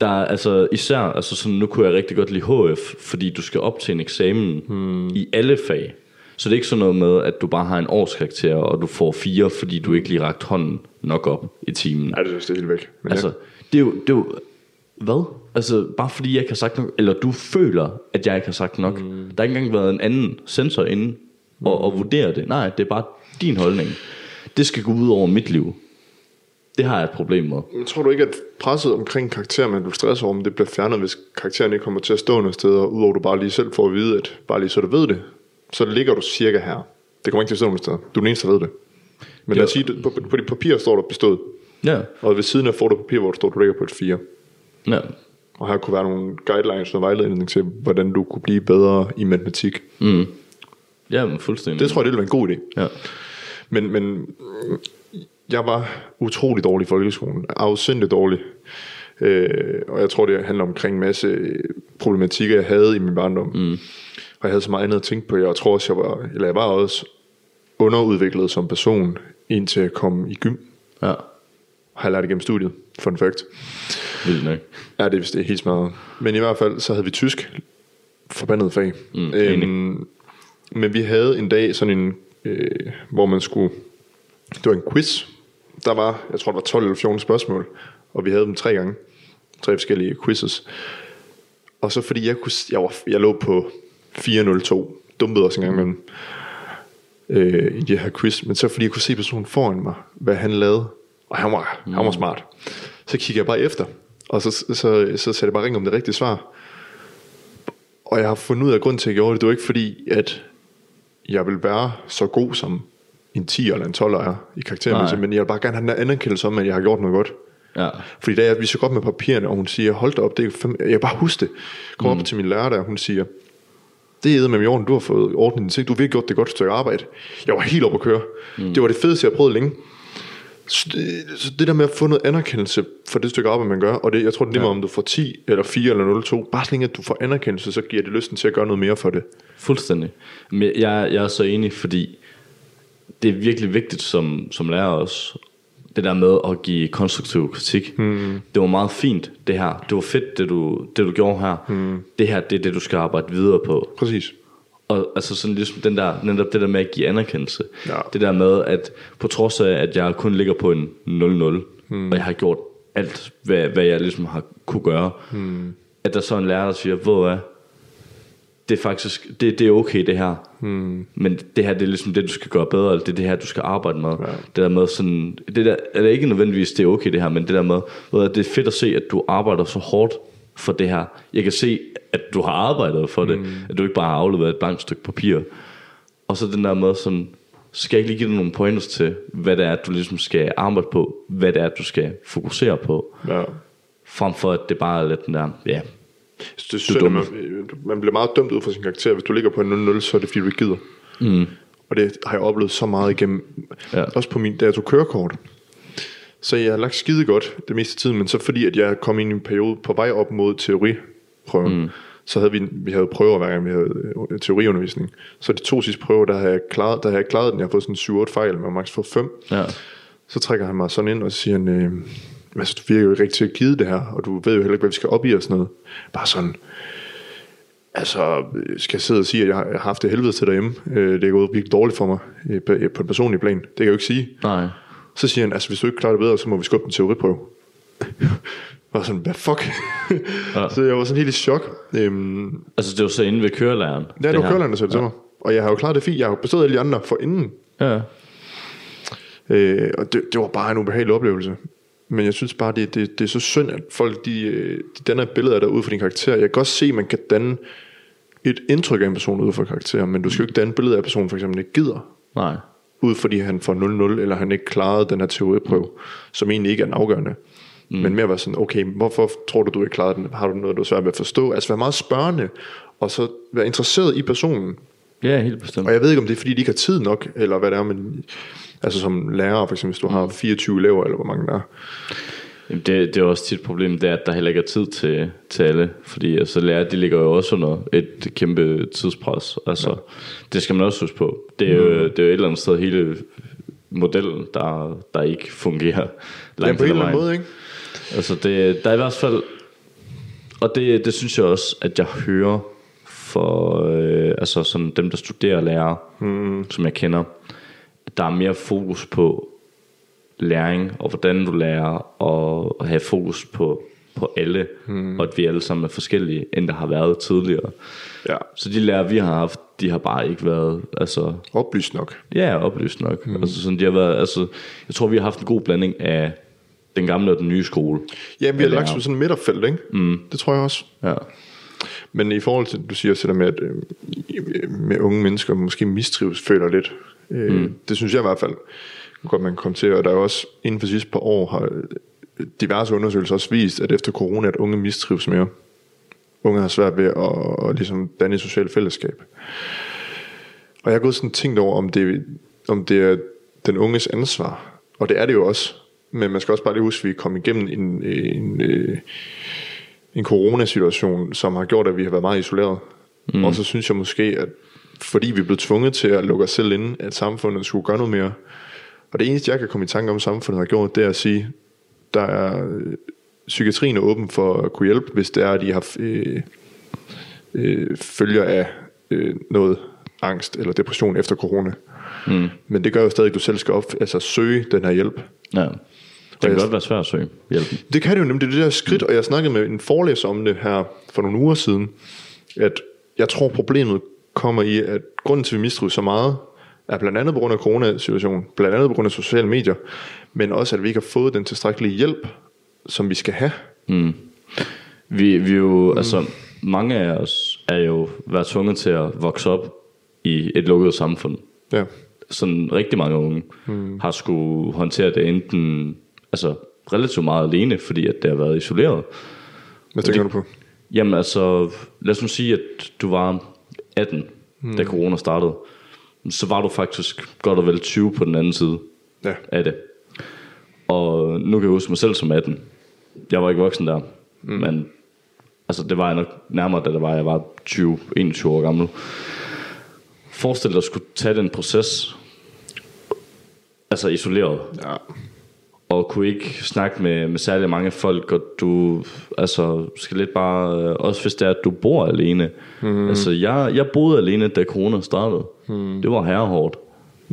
der er altså især, altså sådan, nu kunne jeg rigtig godt lide HF, fordi du skal op til en eksamen hmm. i alle fag. Så det er ikke sådan noget med, at du bare har en årskarakter, og du får fire, fordi du ikke lige rakt hånden nok op i timen. Ja, det synes jeg er helt væk. Men Altså, ja. det er jo, det er jo hvad? Altså, bare fordi jeg ikke har sagt nok, eller du føler, at jeg ikke har sagt nok. Mm. Der har ikke engang været en anden sensor inde og, og vurdere det. Nej, det er bare din holdning. Det skal gå ud over mit liv. Det har jeg et problem med. Men tror du ikke, at presset omkring karakterer, man du stresser over, om det bliver fjernet, hvis karakteren ikke kommer til at stå nogle steder, udover du bare lige selv får at vide, at bare lige så du ved det, så ligger du cirka her. Det kommer ikke til at stå nogen steder. Du er den eneste, der ved det. Men lad os sige, på, på dit papir står der bestået, Ja, og ved siden af får du papir, hvor der står, du ligger på et 4. ja. Og her kunne være nogle guidelines og vejledning til, hvordan du kunne blive bedre i matematik. Ja, men fuldstændig. Det tror jeg, det ville være en god idé. Ja. Men, men mm, jeg var utrolig dårlig i folkeskolen. Afsindigt dårlig. Øh, og jeg tror, det handler omkring en masse problematikker, jeg havde i min barndom. Mm. Og jeg havde så meget andet at tænke på. Jeg tror også, jeg var, eller jeg var også underudviklet som person, indtil jeg kom i gym. Ja, Har jeg lært det gennem studiet. Fun fact. vildt nok. Ja, det er vist det er helt smadret. Men i hvert fald, så havde vi tysk. Forbandet fag. Mm, enig. men vi havde en dag sådan en, øh, hvor man skulle, det var en quiz. Der var, jeg tror, der var 12 eller 14 spørgsmål. Og vi havde dem tre gange. Tre forskellige quizzes. Og så fordi jeg kunne, jeg, var, jeg lå på 402, dumpede også en gang imellem, øh, i det her quiz, men så fordi jeg kunne se personen foran mig, hvad han lavede, og han var, mm. han var smart, så kiggede jeg bare efter, og så, så, så, så satte jeg bare ring om det rigtige svar. Og jeg har fundet ud af grund til, at jeg gjorde det, det var ikke fordi, at jeg vil være så god som en 10 eller en 12 er i karaktermæssigt, men jeg vil bare gerne have den anerkendelse om, at jeg har gjort noget godt. Ja, Fordi da jeg viser godt med papirerne, og hun siger, hold da op, det er fem... jeg bare huske det. Kom mm. op til min lærer der, og hun siger, det er med i orden, du har fået ordnet din ting, du har virkelig gjort det godt stykke arbejde. Jeg var helt oppe at køre. Mm. Det var det fedeste, jeg prøvet længe. Så det, så det der med at få noget anerkendelse for det stykke arbejde, man gør, og det, jeg tror, det er meget, om du får 10 eller 4 eller 02, bare så længe, at du får anerkendelse, så giver det lysten til at gøre noget mere for det. fuldstændig. Men jeg, jeg er så enig, fordi det er virkelig vigtigt som, som lærer også, det der med at give konstruktiv kritik. Mm. Det var meget fint, det her. Det var fedt, det du, det du gjorde her. Mm. Det her, det er det, du skal arbejde videre på. Præcis. Og altså sådan ligesom den der, netop det der med at give anerkendelse. Ja. Det der med, at på trods af, at jeg kun ligger på en 0-0, mm. og jeg har gjort alt, hvad, hvad jeg ligesom har kunne gøre, mm. at der så er en lærer, der siger, hvor er det er faktisk, det, det er okay det her, mm. men det her, det er ligesom det, du skal gøre bedre, eller det er det her, du skal arbejde med. Ja. Det der med sådan, det der, eller ikke nødvendigvis, det er okay det her, men det der med, ved du, det er fedt at se, at du arbejder så hårdt for det her. Jeg kan se, at du har arbejdet for det, mm. at du ikke bare har afleveret et blankt stykke papir. Og så den der med sådan, skal jeg ikke lige give dig nogle pointers til, hvad det er, du ligesom skal arbejde på, hvad det er, du skal fokusere på, Ja. frem for at det bare er lidt den der, ja, Det er synd, man, man bliver meget dømt ud fra sin karakter. Hvis du ligger på en 0-0, så er det fordi, du ikke gider. Mm. Og det har jeg oplevet så meget igennem. Ja. Også på min, da jeg tog kørekort. Så jeg har lagt skide godt det meste af tiden, men så fordi, at jeg kom ind i en periode på vej op mod teoriprøven, mm. så havde vi, vi havde prøver hver gang vi havde øh, teoriundervisning. Så de to sidste prøver, der har jeg klaret, der har jeg klaret den. Jeg har fået sådan 7-8 fejl, men maks fået 5. ja, Så trækker han mig sådan ind og siger, han, øh, altså, du virker jo ikke rigtig til at give det her, og du ved jo heller ikke, hvad vi skal op i og sådan noget. Bare sådan, altså, øh, skal jeg sidde og sige, at jeg har jeg haft det helvede til derhjemme. Øh, det er gået virkelig dårligt for mig øh, på på en personlig plan. Det kan jeg jo ikke sige. nej, Så siger han, altså hvis du ikke klarer det bedre, så må vi skubbe en teoriprøve. Og sådan, hvad fuck? Ja. så jeg var sådan helt i chok. Øhm, Altså det var så inde ved kørelæreren. ja, det var her. kørelærerne, der sagde det til mig. Og jeg har jo klaret det fint. Jeg har jo bestået alle de andre for inden. Ja, Øh, og det, det var bare en ubehagelig oplevelse. Men jeg synes bare, det, det, det er så synd, at folk de, de danner et billede af dig ud fra din karakter. Jeg kan godt se, at man kan danne et indtryk af en person ud fra karakter, men du skal jo ikke danne et billede af, at personen for eksempel ikke gider, nej. ud fordi han får 0-0, eller han ikke klarede den her teoriprøve, som egentlig ikke er den afgørende. Mm. Men mere være sådan, okay, hvorfor tror du, du ikke klarede den? Har du noget, du er svært ved at forstå? Altså være meget spørgende, og så være interesseret i personen. Ja, helt bestemt. Og jeg ved ikke, om det er, fordi de ikke har tid nok, eller hvad det er, men altså som lærer, for eksempel, hvis du har 24 elever, eller hvor mange der er. Jamen, det, det er også tit et problem, det er, at der heller ikke er tid til, til alle. Fordi altså, lærer, de ligger jo også under et kæmpe tidspres. Altså, ja. Det skal man også huske på. Det er, jo, det er jo et eller andet sted hele modellen, der, der ikke fungerer. Ja, langt på en eller anden måde, ikke? Altså det, der er i hvert fald, og det, det synes jeg også, at jeg hører for øh, altså sådan dem, der studerer lærer, mm. som jeg kender. Der er mere fokus på læring, og hvordan du lærer, og have fokus på, på alle, mm. og at vi alle sammen er forskellige, end der har været tidligere. Ja. Så de lærer, vi har haft, de har bare ikke været, altså, Oplyst nok. ja, oplyst nok. Mm. Altså, sådan, de har været, altså, jeg tror, vi har haft en god blanding af den gamle og den nye skole. Ja, vi har lagt som sådan midterfelt, ikke? Mm. Det tror jeg også. Ja. Men i forhold til, du siger også det der med, at øh, med unge mennesker måske mistrives, føler lidt. Øh, mm. Det synes jeg i hvert fald godt, man kan komme til. Og der er også inden for sidste par år, har øh, diverse undersøgelser også vist, at efter corona, at unge mistrives mere. Unge har svært ved at, at ligesom danne et socialt fællesskab. Og jeg har gået sådan tænkt over, om det, om det er den unges ansvar. Og det er det jo også. Men man skal også bare lige huske, at vi er kommet igennem en, en, en, en coronasituation, som har gjort, at vi har været meget isoleret. Mm. Og så synes jeg måske, at fordi vi blevet tvunget til at lukke os selv inde, at samfundet skulle gøre noget mere. Og det eneste, jeg kan komme i tanke om, samfundet har gjort, det er at sige, der er øh, psykiatrien er åben for at kunne hjælpe, hvis det er, at de har øh, øh, følger af øh, noget angst eller depression efter corona. Mm. Men det gør jo stadig, at du selv skal op, altså søge den her hjælp. ja. Det kan jeg- godt være svært at søge hjælpen. Det kan det jo nemlig, det er det der skridt, og jeg snakkede med en forelæser om det her for nogle uger siden, at jeg tror problemet kommer i, at grunden til, at vi mistrives så meget, er blandt andet på grund af coronasituationen, blandt andet på grund af sociale medier, men også, at vi ikke har fået den tilstrækkelige hjælp, som vi skal have. Vi, vi er jo, mm. altså, mange af os er jo været tvunget til at vokse op i et lukket samfund. Ja. Sådan rigtig mange unge mm. har skulle håndtere det enten altså, relativt meget alene, fordi at det har været isoleret. Hvad tænker du på? Jamen altså, lad os nu sige, at du var 18, mm. da corona startede. Så var du faktisk godt og vel 20 på den anden side Ja. af det. Og nu kan jeg huske mig selv som 18. Jeg var ikke voksen der, mm. men altså, det var jeg nok nærmere, da det var, jeg var 20, 21 år gammel. Forestil dig at skulle tage den proces, altså isoleret, Ja. Og kunne ikke snakke med, med særlig mange folk, og du altså, skal lidt bare, øh, også hvis det er, at du bor alene. Mm. Altså, jeg, jeg boede alene, da corona startede. Mm. Det var herrehårdt.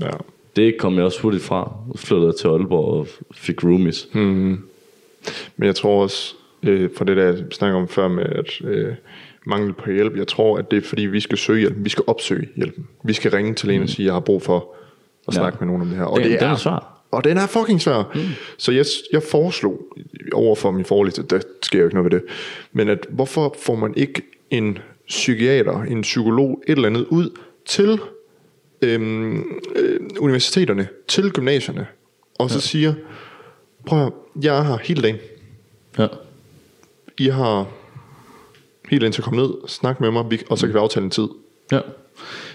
ja. Det kom jeg også hurtigt fra. Flyttede til Aalborg og fik roomies. Mm. Men jeg tror også, øh, fra det der, jeg snakker om før med at øh, mangel på hjælp, jeg tror, at det er fordi, vi skal søge hjælp. Vi skal opsøge hjælpen. Vi skal ringe til en og sige, jeg har brug for at Ja. snakke med nogen om det her. Og Den- den er svær. Og den er fucking svær. Mm. Så jeg, jeg foreslog over for min forelæser, der sker jo ikke noget ved det, men at hvorfor får man ikke en psykiater, en psykolog, et eller andet ud til øhm, øh, universiteterne, til gymnasierne, og så ja. siger, prøv at jeg er her hele dagen. Ja. I har helt dagen til at komme ned, snak med mig, og så kan vi aftale en tid. ja.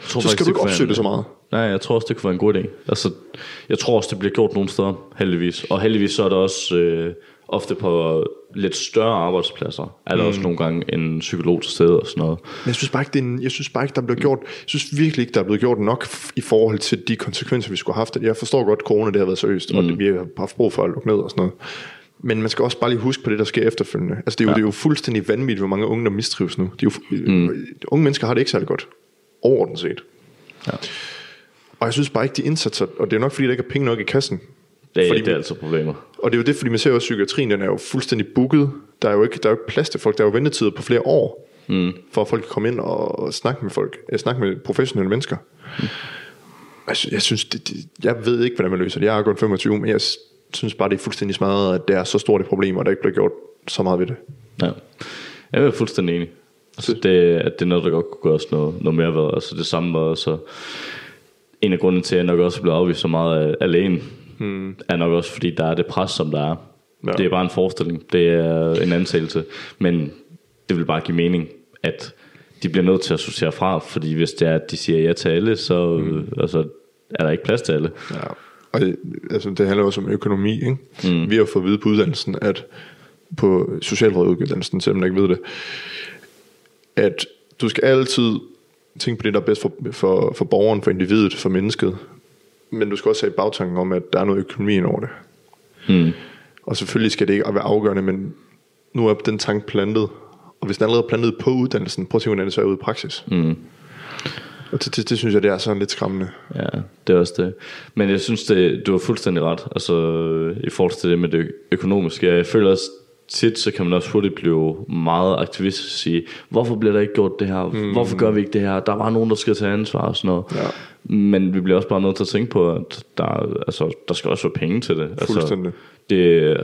Jeg tror Så skal du ikke opsøge det så meget. Nej, jeg tror også, det kunne være en god idé. Altså, jeg tror også, det bliver gjort nogle steder, heldigvis. Og heldigvis så er der også øh, ofte på lidt større arbejdspladser, er der mm. også nogle gange en psykolog til stede og sådan noget. Men jeg synes bare ikke, det er en, jeg synes bare ikke, der bliver gjort, jeg synes virkelig ikke, der er blevet gjort nok i forhold til de konsekvenser, vi skulle have haft. Jeg forstår godt, at corona det har været seriøst, mm. og det, vi har haft brug for at lukke ned og sådan noget. Men man skal også bare lige huske på det, der sker efterfølgende. Altså det er jo, ja. det er jo fuldstændig vanvittigt, hvor mange unge, der mistrives nu. De er jo, mm. Unge mennesker har det ikke særlig godt. Overordnet set. Ja. Og jeg synes bare ikke, de indsatser, og det er nok fordi, der ikke er penge nok i kassen. Det, er, Fordi det er altså problemer. Og det er jo det, fordi man ser jo også, at psykiatrien den er jo fuldstændig booket. Der er jo ikke, der er jo ikke plads til folk. Der er jo ventetider på flere år, mm. for at folk kan komme ind og, snakke med folk. øh, Snakke med professionelle mennesker. Mm. Jeg, sy- jeg synes, det, det, jeg ved ikke, hvordan man løser det. Jeg er kun 25, men jeg synes bare, det er fuldstændig smadret, at det er så stort et problem, og der ikke bliver gjort så meget ved det. Ja. Jeg er fuldstændig enig. Altså, det, at det er noget, der godt kunne gøres noget, noget mere ved. Altså, det samme var så en af grunden til, at jeg nok også blev afvist så meget af, alene, hmm. er nok også, fordi der er det pres, som der er. Ja. Det er bare en forestilling. Det er en ansættelse. Men det vil bare give mening, at de bliver nødt til at sortere fra, fordi hvis det er, at de siger ja til alle, så hmm. altså, er der ikke plads til alle. Ja. Og det, altså, det handler også om økonomi. Ikke? Mm. Vi har fået at vide på uddannelsen, at på socialråduddannelsen, selvom jeg ikke ved det, at du skal altid tænke på det, der er bedst for, for, for borgeren, for individet, for mennesket. Men du skal også have bagtanken om, at der er noget økonomi over det. Mm. Og selvfølgelig skal det ikke være afgørende, men nu er den tanke plantet, og hvis den allerede er plantet på uddannelsen, prøv at se, hvordan det så er ude i praksis. Mm. Og det, det, det, synes jeg, det er sådan lidt skræmmende. Ja, det er også det. Men jeg synes, det, du har fuldstændig ret. Altså, i forhold til det med det økonomiske. Jeg føler også, tit, så kan man også hurtigt blive meget aktivist og sige, hvorfor bliver der ikke gjort det her? Mm. Hvorfor gør vi ikke det her? Der var nogen, der skal tage ansvar og sådan noget. Ja. Men vi bliver også bare nødt til at tænke på, at der, altså, der skal også være penge til det. Altså, Fuldstændig. det,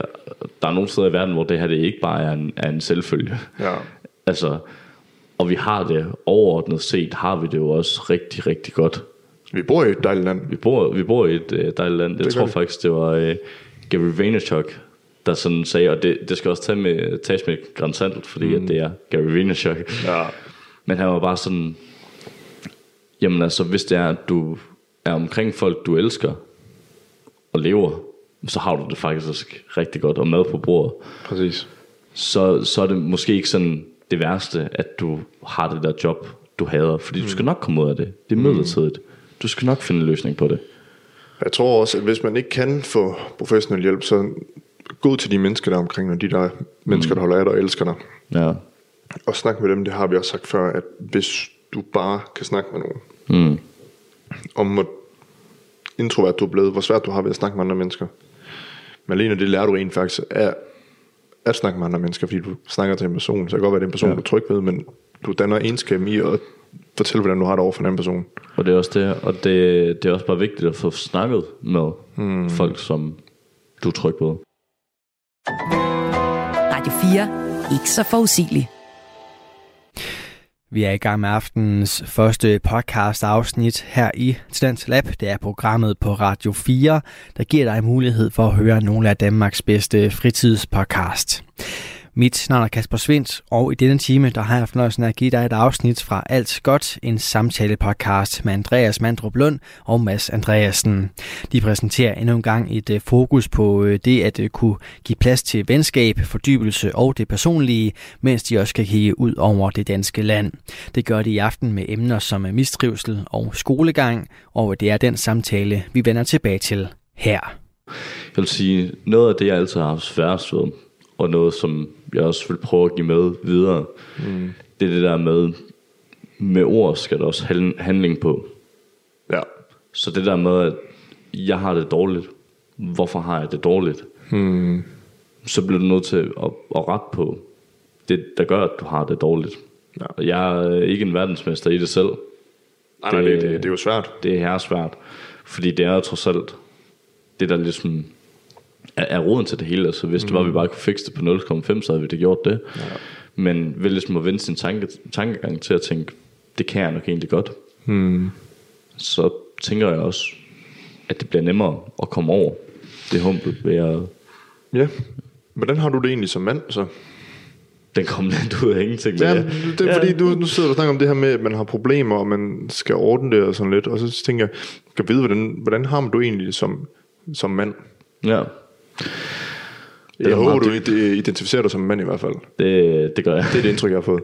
der er nogle steder i verden, hvor det her det ikke bare er en, er en selvfølge. Ja. altså, og vi har det overordnet set, har vi det jo også rigtig, rigtig godt. Vi bor i et dejligt land. Vi bor, vi bor i et uh, dejligt land. Jeg Det tror faktisk, det var uh, Gary Vaynerchuk, der sådan sagde, og det, det skal også tage med, tages med et grænsalt, fordi mm. at det er Gary Vaynerchuk. Ja. Men han var bare sådan, jamen altså, hvis det er, at du er omkring folk, du elsker og lever, så har du det faktisk rigtig godt og mad på bordet. Præcis. Så, så er det måske ikke sådan det værste, at du har det der job, du hader, fordi du skal nok komme ud af det. Det er midlertidigt. Du skal nok finde en løsning på det. Jeg tror også, at hvis man ikke kan få professionel hjælp, så gå ud til de mennesker, der er omkring dig, de der mennesker, der holder af dig og elsker dig. Ja. Og snak med dem, det har vi også sagt før, at hvis du bare kan snakke med nogen, Mm. om hvor introvert du er blevet, hvor svært du har ved at snakke med andre mennesker. Men alene det lærer du rent faktisk af at snakke med andre mennesker, fordi du snakker til en person. Så det kan godt være, det er en person, ja. du er tryg ved, men du danner egenskab i at fortælle, hvordan du har det over for en anden person. Og det er også det, og det, det er også bare vigtigt at få snakket med mm. folk, som du er tryg ved. Radio 4. Ikke så forudsigeligt. Vi er i gang med aftenens første podcast afsnit her i Tidens Lab. Det er programmet på Radio 4, der giver dig mulighed for at høre nogle af Danmarks bedste fritidspodcast. Mit navn er Kasper Svindt, og i denne time der har jeg fornøjelsen af at give dig et afsnit fra Alt Godt, en samtale-podcast med Andreas Mandrup Lund og Mads Andreasen. De præsenterer endnu en gang et øh, fokus på øh, det at øh, kunne give plads til venskab, fordybelse og det personlige, mens de også kan kigge ud over det danske land. Det gør de i aften med emner som mistrivsel og skolegang, og det er den samtale, vi vender tilbage til her. Jeg vil sige, noget af det, jeg altid har haft sværest ved, og noget, som jeg også vil prøve at give med videre, mm. det er det der med, med ord skal der også handl- handling på. Ja. Så det der med, at jeg har det dårligt, hvorfor har jeg det dårligt? Hmm. Så bliver du nødt til at, at rette på det, der gør, at du har det dårligt. Ja. Jeg er ikke en verdensmester i det selv. Nej, nej, det, det, det er jo svært. Det er her svært. Fordi det er trods alt det, der ligesom er, er roden til det hele. Altså, hvis mm. det var, at vi bare kunne fikse det på 0,5, så havde vi det gjort det. Ja. Men ved ligesom at vende sin tanke, tankegang til at tænke, det kan jeg nok egentlig godt. Mm. Så tænker jeg også, at det bliver nemmere at komme over det humpel ved at... Ja. Hvordan har du det egentlig som mand, så? Den kom lidt ud af ingenting. Ja, det er fordi, du, nu sidder du og snakker om det her med, at man har problemer, og man skal ordne det og sådan lidt. Og så tænker jeg, kan vide, hvordan, hvordan har man du egentlig som, som mand? Ja, Jeg er håber, du id- identificerer dig som mand i hvert fald. det, det gør jeg. Det er det indtryk, jeg har fået.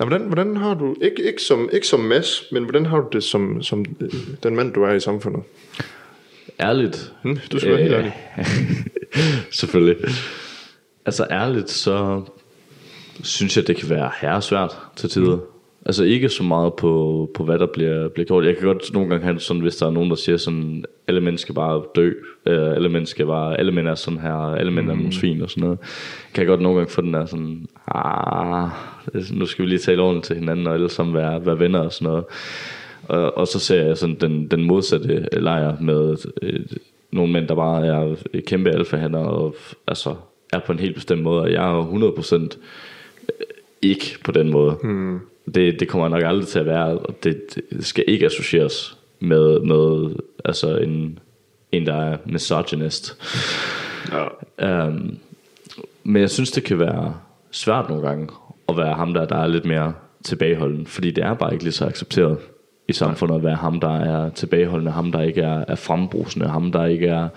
Ja, hvordan, hvordan har du, ikke, ikke, som, ikke som Mads, men hvordan har du det som, som øh, den mand, du er i samfundet? Ærligt. Hmm, du skal være helt ærlig. Selvfølgelig. Altså ærligt, så synes jeg, det kan være herresvært til tider. Mm. Altså ikke så meget på, på hvad der bliver, bliver gjort. Jeg kan godt nogle gange have sådan, hvis der er nogen, der siger sådan, alle mennesker bare dø, øh, alle mennesker bare, alle mænd er sådan her, alle mænd er nogle svin og sådan noget. Kan jeg godt nogle gange få den der sådan, ah, nu skal vi lige tale ordentligt til hinanden, og alle sammen være, være venner og sådan noget. Og, og så ser jeg sådan den, den modsatte lejr med øh, nogle mænd, der bare er kæmpe alfahander og altså er på en helt bestemt måde. Og jeg er 100% ikke på den måde. Hmm. Det, det kommer nok aldrig til at være, og det, det skal ikke associeres med, med altså en, en, der er misogynist. Ja. Um, men jeg synes, det kan være svært nogle gange at være ham, der, der er lidt mere tilbageholden. Fordi det er bare ikke lige så accepteret i samfundet at være ham, der er tilbageholdende, ham, der ikke er, er frembrusende, ham, der ikke er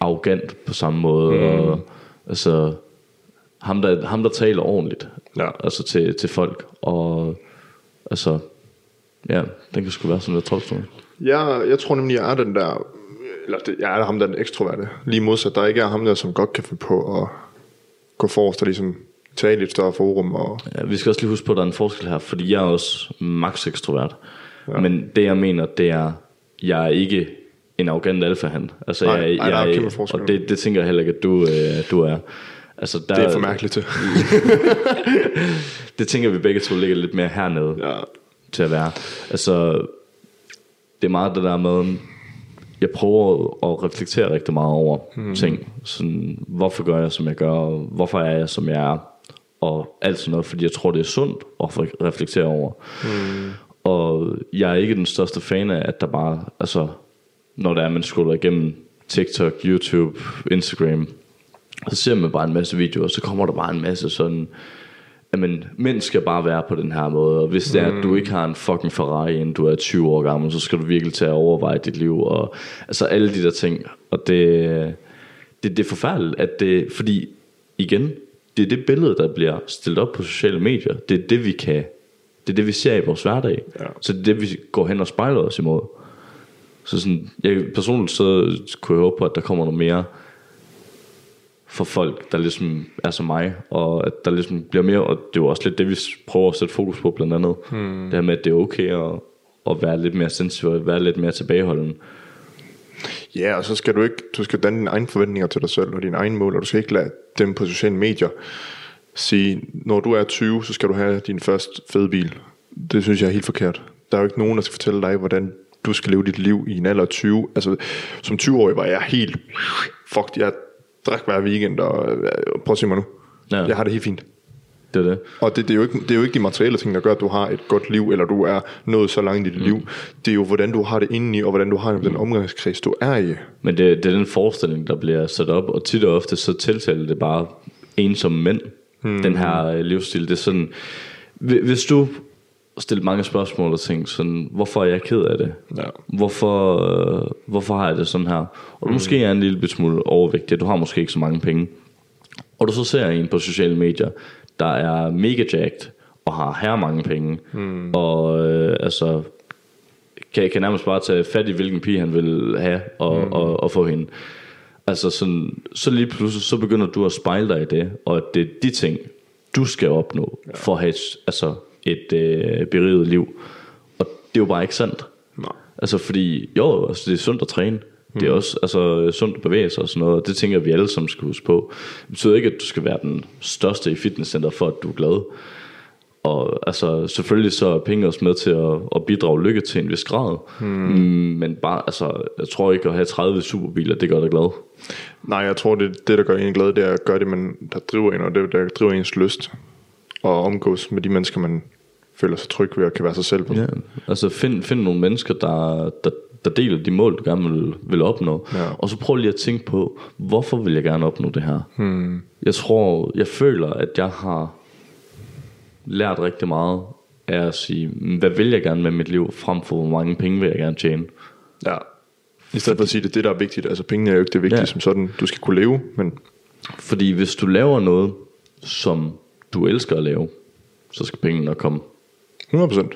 arrogant på samme måde. Mm. Og, altså, ham der, ham, der taler ordentligt Ja. altså til, til folk. Og altså, ja, den kan sgu være sådan lidt tropstående. Jeg, jeg tror nemlig, jeg er den der, eller det, jeg er ham, der er den ekstroverte. Lige modsat, der ikke er ham der, som godt kan finde på at gå forrest og ligesom tale i et større forum. Og, Ja, vi skal også lige huske på, at der er en forskel her, fordi jeg er også max ekstrovert. Ja. Men det jeg mener, det er, jeg er ikke en arrogant alfahan. Altså, Nej, jeg, nej, er jeg, kæmpe forskel. Og det, det tænker jeg heller ikke, at du, øh, du er. Altså, der, det er for mærkeligt til. Det tænker vi begge to ligger lidt mere hernede ja. til at være. Altså, det er meget det der med, jeg prøver at reflektere rigtig meget over mm. ting. Sådan, hvorfor gør jeg, som jeg gør, hvorfor er jeg, som jeg er, og alt sådan noget, fordi jeg tror, det er sundt at re- reflektere over. Mm. Og jeg er ikke den største fan af, at der bare, altså, når der er, man scroller igennem TikTok, YouTube, Instagram, så ser man bare en masse videoer, og så kommer der bare en masse sådan, jamen, mænd skal bare være på den her måde, og hvis det er, at du ikke har en fucking Ferrari, inden du er 20 år gammel, så skal du virkelig til at overveje dit liv, og altså alle de der ting, og det, det, det er forfærdeligt, at det, fordi igen, det er det billede, der bliver stillet op på sociale medier, det er det, vi kan, det er det, vi ser i vores hverdag, Ja. så det er det, vi går hen og spejler os imod. Så sådan, jeg, personligt så kunne jeg håbe på, at der kommer noget mere for folk, der ligesom er som mig, og at der ligesom bliver mere, og det er jo også lidt det, vi prøver at sætte fokus på blandt andet. Hmm. Det her med, at det er okay at, at være lidt mere sensitiv, og være lidt mere tilbageholden. Ja, og så skal du ikke, du skal danne dine egne forventninger til dig selv og dine egne mål, og du skal ikke lade dem på sociale medier sige, når du er 20, så skal du have din første fede bil. Det synes jeg er helt forkert. Der er jo ikke nogen, der skal fortælle dig, hvordan du skal leve dit liv i en alder af 20. Altså, som 20-årig var jeg helt, fuck, jeg drak hver weekend, og øh, prøv at se mig nu. Ja. Jeg har det helt fint. Det er det. Og det, det, er jo ikke, det er jo ikke de materielle ting, der gør, at du har et godt liv, eller du er nået så langt i dit mm. liv. Det er jo, hvordan du har det indeni, og hvordan du har det med den omgangskreds, du er i. Men det, det er den forestilling, der bliver sat op, og tit og ofte så tiltaler det bare ensomme mænd, hmm. den her øh, livsstil. Det er sådan, hvi- hvis du stiller mange spørgsmål og tænker sådan, hvorfor er jeg ked af det? Ja. Hvorfor, øh, hvorfor har jeg det sådan her? Og du måske er en lille smule overvægtig, du har måske ikke så mange penge. Og du så ser en på sociale medier, der er mega jacked, og har her mange penge, hmm. og øh, altså kan, kan nærmest bare tage fat i, hvilken pige han vil have, og, mm. og, og få hende. Altså sådan, så lige pludselig, så begynder du at spejle dig i det, og at det er de ting, du skal opnå, ja. for at have altså et øh, beriget liv. Og det er jo bare ikke sandt. Nej. Altså fordi, jo, altså, det er sundt at træne. Det er også altså, sundt at bevæge sig og sådan noget, og det tænker jeg, vi alle sammen skal huske på. Det betyder ikke, at du skal være den største i fitnesscenter, for at du er glad. Og altså, selvfølgelig så er penge også med til at, at bidrage lykke til en vis grad. Hmm. Men bare, altså, jeg tror ikke at have 30 superbiler, det gør dig glad. Nej, jeg tror, det, det der gør en glad, det er at gøre det, man, der driver en, og det der driver ens lyst. Og omgås med de mennesker, man føler sig tryg ved og kan være sig selv på. Ja, altså find, find nogle mennesker, der, der, der deler de mål, du gerne vil, vil opnå. Ja. Og så prøv lige at tænke på, hvorfor vil jeg gerne opnå det her? Hmm. Jeg tror, jeg føler, at jeg har lært rigtig meget af at sige, hvad vil jeg gerne med mit liv, frem for hvor mange penge vil jeg gerne tjene. Ja. I stedet for at sige, det er det, der er vigtigt. Altså pengene er jo ikke det vigtige ja. som sådan. Du skal kunne leve, men Fordi hvis du laver noget, som du elsker at lave, så skal pengene nok komme. 100%.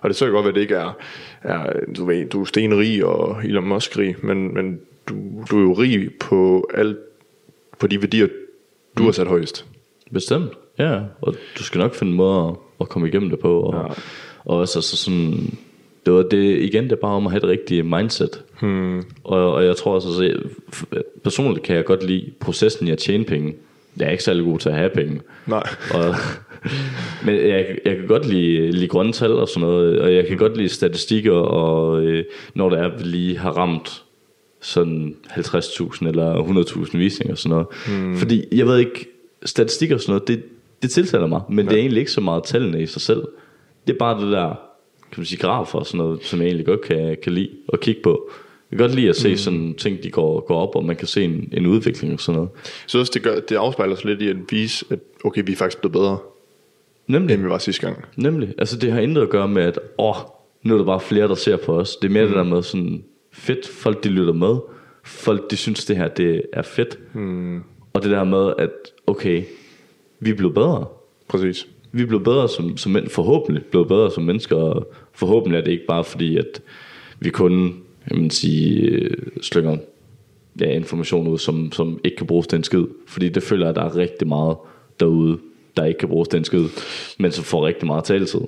Og det så godt at det ikke er, er du, ved, du er stenrig og Elon Musk-rig, men, men du, du er jo rig på, alt, på de værdier, du har sat højst. Bestemt, ja. Og du skal nok finde en måde at, at komme igennem det på. Og, Ja. og også altså sådan, det var det, igen, det er bare om at have det rigtige mindset. Hmm. Og, og jeg tror også, altså, personligt kan jeg godt lide processen i at tjene penge. Jeg er ikke særlig god til at have penge. Nej. Og, men jeg, jeg kan godt lide, lide grønne tal og sådan noget, og jeg kan godt lide statistikker, og øh, når der er, vi lige har ramt sådan 50.000 eller 100.000 visninger og sådan noget. Hmm. Fordi jeg ved ikke, statistikker og sådan noget, det, det tiltaler mig, men ja. det er egentlig ikke så meget tallene i sig selv. Det er bare det der, kan man sige, grafer og sådan noget, som jeg egentlig godt kan, kan lide at kigge på. Jeg kan godt lide at se sådan ting, de går, går op, og man kan se en, en udvikling og sådan noget. Så også det, gør, det afspejler sig lidt i at vise, at okay, vi er faktisk blevet bedre, Nemlig. end vi var sidste gang. Nemlig. Altså det har intet at gøre med, at åh, nu er der bare flere, der ser på os. Det er mere mm. det der med sådan, fedt, folk de lytter med. Folk de synes, det her det er fedt. Mm. Og det der med, at okay, vi er blevet bedre. Præcis. Vi er blevet bedre som, som mænd, forhåbentlig blevet bedre som mennesker. Og forhåbentlig er det ikke bare fordi, at vi kun kan man sige, øh, slynger ja, information ud, som, som ikke kan bruges til en skid. Fordi det føler jeg, at der er rigtig meget derude, der ikke kan bruges den skid, men som får rigtig meget taletid.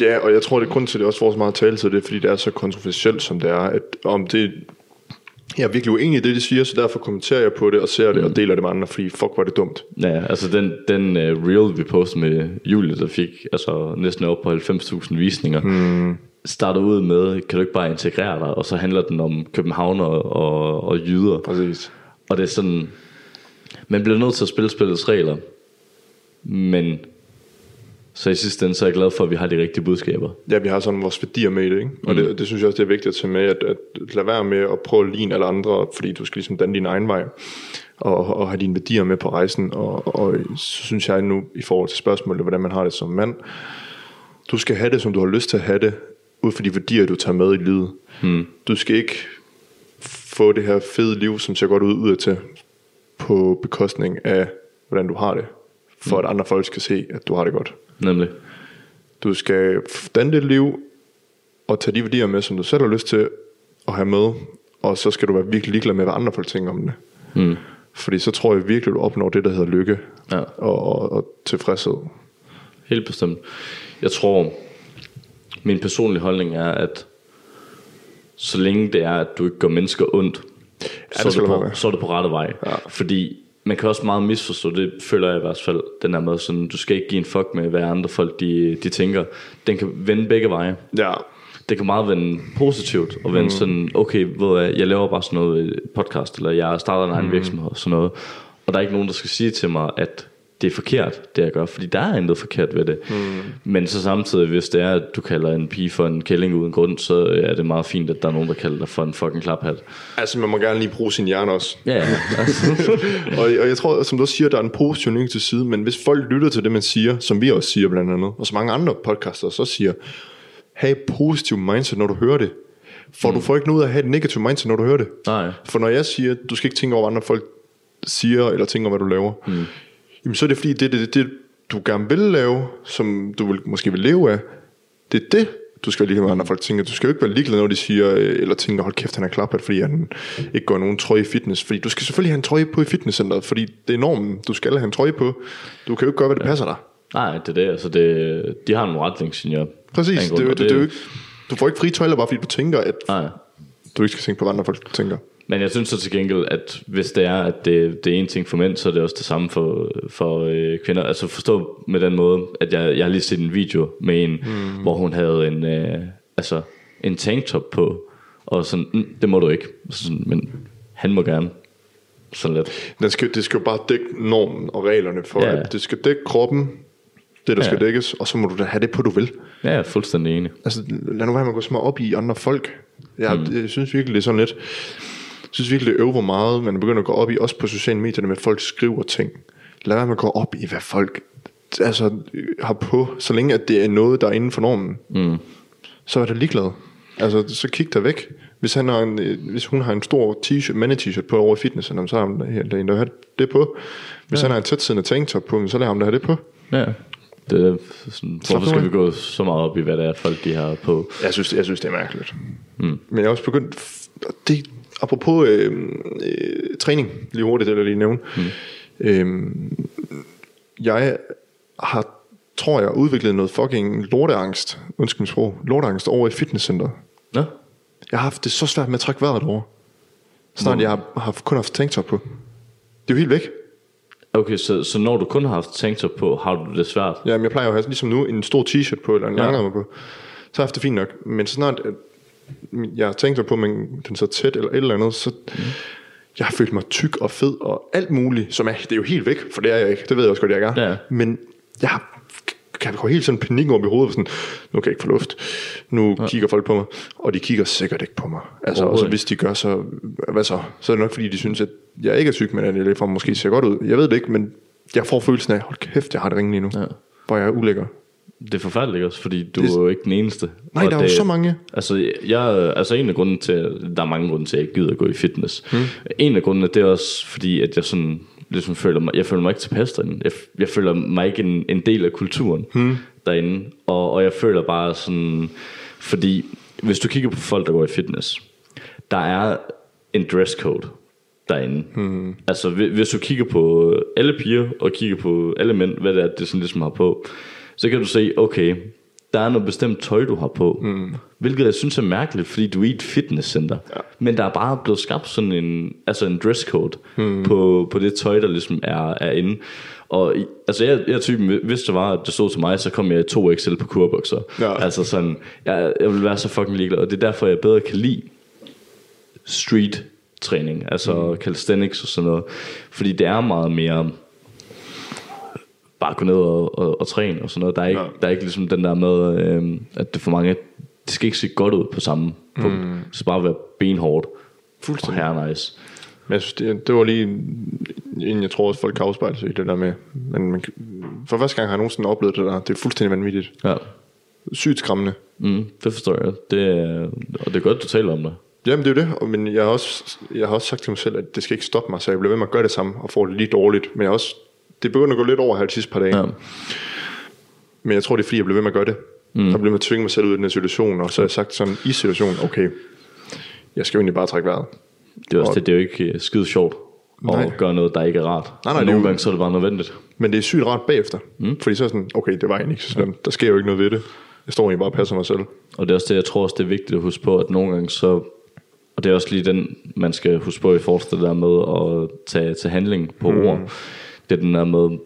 Ja, og jeg tror, det er grund til, at det også får så meget tale til det, er, fordi det er så kontroversielt, som det er. At om det, jeg er virkelig uenig i det, de siger, så derfor kommenterer jeg på det, og ser det, og deler det med andre, fordi fuck, er det dumt. Ja, altså den, den uh, reel, vi postede med Julie, der fik altså næsten op på 90.000 visninger, hmm. Starter ud med, kan du ikke bare integrere dig, og så handler den om København og, og, og jyder. Præcis. Og det er sådan, man bliver nødt til at spille spillets regler, men så i sidste ende, så er jeg glad for, at vi har de rigtige budskaber. Ja, vi har sådan vores værdier med i det, ikke? Og mm. det, det, synes jeg også, det er vigtigt at tage med, at, at lade være med at prøve at ligne alle andre, fordi du skal ligesom danne din egen vej, og, og have dine værdier med på rejsen, og, og så synes jeg nu, i forhold til spørgsmålet, hvordan man har det som mand, du skal have det, som du har lyst til at have det, ud fra de værdier, du tager med i livet. Mm. Du skal ikke få det her fede liv, som ser godt ud ud til, på bekostning af, hvordan du har det, for mm. at andre folk skal se, at du har det godt. Nemlig. Du skal danne dit liv, og tage de værdier med, som du selv har lyst til at have med, og så skal du være virkelig ligeglad med, hvad andre folk tænker om det. Mm. Fordi så tror jeg virkelig, du opnår det, der hedder lykke Ja. og, og, og tilfredshed. Helt bestemt. Jeg tror, min personlige holdning er, at så længe det er, at du ikke gør mennesker ondt, det så, er du på, være med. så er du på rette vej. Ja. Fordi man kan også meget misforstå, det føler jeg i hvert fald, den her måde, sådan, du skal ikke give en fuck med, hvad andre folk de, de tænker. Den kan vende begge veje. Ja, Det kan meget vende positivt, og vende mm. sådan, okay, ved du hvad, jeg laver bare sådan noget podcast, eller jeg starter en egen mm. virksomhed, og sådan noget. Og der er ikke nogen, der skal sige til mig, at det er forkert, det jeg gør, fordi der er intet forkert ved det. Mm. Men så samtidig, hvis det er, at du kalder en pige for en kælling uden grund, så er det meget fint, at der er nogen, der kalder dig for en fucking klaphat. altså man må gerne lige bruge sin hjerne også. Ja, ja. Altså, og, og jeg tror, som du siger, der er en positiv nyhed til side, men hvis folk lytter til det, man siger, som vi også siger blandt andet, og så mange andre podcaster så siger, have et positivt mindset, når du hører det. For mm. du får ikke noget ud af at have et negativt mindset, når du hører det. nej. For når jeg siger, du skal ikke tænke over, hvad andre folk siger, eller tænker, hvad du laver, mm. Jamen så er det fordi, det er det, det, det, du gerne vil lave, som du vil, måske vil leve af, det er det, du skal være ligeglad med, andre folk tænker. Du skal jo ikke være ligeglad, når de siger, øh, eller tænker, hold kæft, han er klaphat, fordi han ikke går nogen trøje i fitness. Fordi du skal selvfølgelig have en trøje på i fitnesscenteret, fordi det er normen. Du skal have en trøje på. Du kan jo ikke gøre, hvad det passer dig. Nej, det er det. Altså det, de har nogle retningslinjer. Præcis. Det, jo- grund, det, det, er jo ikke, du får ikke fri tøjler, bare fordi du tænker, at Nej. du ikke skal tænke på, hvad andre folk tænker. Men jeg synes så til gengæld, at hvis det er, at det, det er en ting for mænd, så er det også det samme for, for øh, kvinder. Altså forstå med den måde, at jeg, jeg har lige set en video med en, mm. hvor hun havde en, øh, altså, en tanktop på, og sådan, mm, det må du ikke. Sådan, men han må gerne. Sådan lidt. Den skal, det skal jo bare dække normen og reglerne for, Ja. at det skal dække kroppen, det der ja. skal dækkes, og så må du da have det på, du vil. Ja, jeg er fuldstændig enig. Altså, lad nu være med at gå så meget op i andre folk. Jeg, mm. jeg synes virkelig, det er sådan lidt... Jeg synes virkelig, det øver, hvor meget man begynder at gå op i, også på sociale medier, med folk skriver ting. Lad være med at gå op i, hvad folk altså, har på, så længe at det er noget, der er inden for normen. Mm. Så er det ligeglad. Altså, så kig der væk. Hvis, han har en, hvis hun har en stor t-shirt, mande-t-shirt på over i fitnessen, så har han hende da have det på. Hvis ja. han har en tætsiddende tanktop på, så lad ham da have det på. Ja. Det er sådan, hvorfor skal vi gå så meget op i, hvad det er, folk de har på? Jeg synes, jeg synes det er mærkeligt. Mm. Men jeg er også begyndt... Det, apropos øh, øh, træning, lige hurtigt, eller lige nævne. Mm. Øh, jeg har, tror jeg, udviklet noget fucking lorteangst, undskyld mit sprog, lorteangst over i fitnesscenter. Nå? Jeg har haft det så svært med at trække vejret derovre. Snart jeg har, har kun haft tanktop på. Det er jo helt væk. Okay, så, så når du kun har haft tanktop på, har du det svært? Jamen, jeg plejer jo at have ligesom nu en stor t-shirt på, eller en Ja. ja. langærmet på. Så har jeg haft det fint nok. Men så snart jeg har tænkt på, men den så tæt eller et eller andet, så mm. jeg har følt mig tyk og fed og alt muligt, som er, det er jo helt væk, for det er jeg ikke. Det ved jeg også godt, jeg er. Ja. Men jeg har kan jeg helt sådan panik over i hovedet, sådan, nu kan jeg ikke få luft. Nu ja. kigger folk på mig, og de kigger sikkert ikke på mig. Altså, og så hvis de gør, så, hvad så? Så er det nok, fordi de synes, at jeg ikke er tyk, men at jeg ligefrem måske ser godt ud. Jeg ved det ikke, men jeg får følelsen af, hold kæft, jeg har det ringe lige nu. Ja. Hvor jeg er ulækker. Det er forfærdeligt også, fordi du Det- er jo ikke den eneste. Nej, Og der er jo det, så mange. Altså, jeg, altså en af grunden til, der er mange grunde til, at jeg ikke gider at gå i fitness. Hmm. En af grundene, det er også fordi, at jeg sådan, ligesom føler mig, jeg føler mig ikke tilpas derinde. Jeg, jeg føler mig ikke en, en del af kulturen hmm. derinde. Og, og jeg føler bare sådan, fordi hvis du kigger på folk, der går i fitness, der er en dresscode. derinde. Mm. Altså, hvi- hvis du kigger på alle piger, og kigger på alle mænd, hvad det er, det sådan ligesom har på, så kan du se, okay, der er noget bestemt tøj, du har på. Mm. Hvilket jeg synes er mærkeligt, fordi du er i et fitnesscenter. Ja. Men der er bare blevet skabt sådan en, altså en dresscode mm. på, på det tøj, der ligesom er, er inde. Og i- altså jeg, jeg typen, hvis det var, at det stod til mig, så kom jeg i 2XL på kurbukser. Ja. Altså sådan, jeg, jeg vil være så fucking ligeglad. Og det er derfor, jeg bedre kan lide street træning, altså mm. calisthenics og sådan noget. Fordi det er meget mere bare gå ned og, og, og træne og sådan noget. Der er ikke, Ja. der er ikke ligesom den der med, øh, at det for mange, det skal ikke se godt ud på samme punkt. Mm. Det skal bare være benhårdt og Fuldstændig. her nice. Men jeg synes, det, det var lige inden jeg tror også, folk kan afspejle sig i det der med. Men man, for første gang har jeg nogensinde oplevet det der. Det er fuldstændig vanvittigt. Ja. Sygt skræmmende. Mm, det forstår jeg. Det, er- og det er godt, du taler om det. Jamen det er jo det, og- men jeg har, også, jeg har også sagt til mig selv, at det skal ikke stoppe mig, så jeg bliver ved med at gøre det samme og får det lige dårligt. Men jeg har også, det begynder at gå lidt over her de sidste par dage. Ja. Ja. Men jeg tror, det er fordi, jeg bliver ved med at gøre det. Mm. Jeg bliver ved med at tvinge mig selv ud i den her situation, og så har jeg sagt sådan i situationen, okay, jeg skal jo egentlig bare trække vejret. Det er også Og- det, det er jo ikke øh, skide sjovt at Nej. gøre noget, der ikke er rart. Nej, nej, det nogle jo- gange så er det bare nødvendigt. Men det er sygt rart bagefter. Mm. Fordi så er sådan, okay, det var egentlig ikke så slemt. Der sker jo ikke noget ved det. Jeg står egentlig bare og passer mig selv. Og det er også det, jeg tror også, det er vigtigt at huske på, at nogle gange så, og det er også lige den, man skal huske på i forhold til det der med at tage til handling på mm. ord. Det er den der med,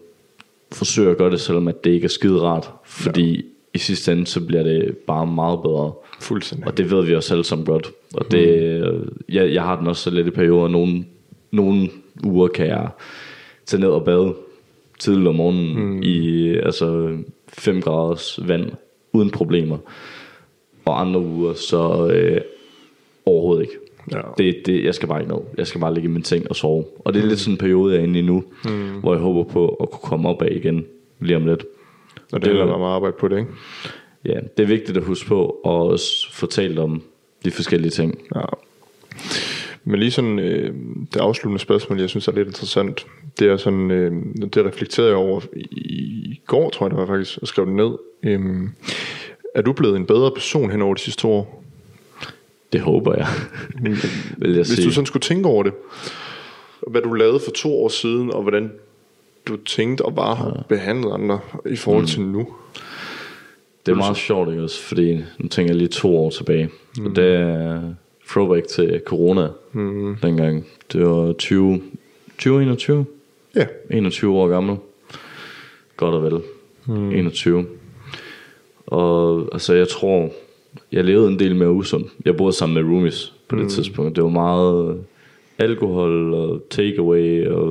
forsøge at gøre det, selvom at det ikke er skide rart. Fordi ja. i sidste ende, så bliver det bare meget bedre. Fuldstændig. Og det ved vi også alle sammen godt. Og det, jeg, jeg har den også så lidt i perioder. Nogle, nogle uger kan jeg tage ned og bade tidligt om morgenen mm. i altså 5 graders vand uden problemer. Og andre uger så øh, overhovedet ikke. Ja. Det, det, jeg skal bare ikke ned. Jeg skal bare ligge i min seng og sove. Og det er lidt sådan en periode, jeg er inde i nu, mm. hvor jeg håber på at kunne komme op af igen lige om lidt. Og det handler om at arbejde på det, ikke? Ja, det er vigtigt at huske på og også fortælle om de forskellige ting. Ja. Men lige sådan, øh, det afsluttende spørgsmål, jeg synes er lidt interessant, det er sådan, øh, det reflekterede jeg over i, i går, tror jeg det var faktisk, og skrev det ned. Øh, er du blevet en bedre person hen over de sidste to år? Det håber jeg, vil jeg Hvis sige. du sådan skulle tænke over det, hvad du lavede for to år siden, og hvordan du tænkte og bare har behandlet andre i forhold til nu. Det er meget sjovt, ikke også? Fordi nu tænker jeg lige to år tilbage. Mm. Og det er throwback til corona mm. dengang. Det var 20, 2021. Ja, 21 år gammel. Godt og vel. Mm. 21. Og altså, jeg tror, jeg levede en del mere usund. Jeg boede sammen med roomies på det mm. tidspunkt. Det var meget alkohol og takeaway, og,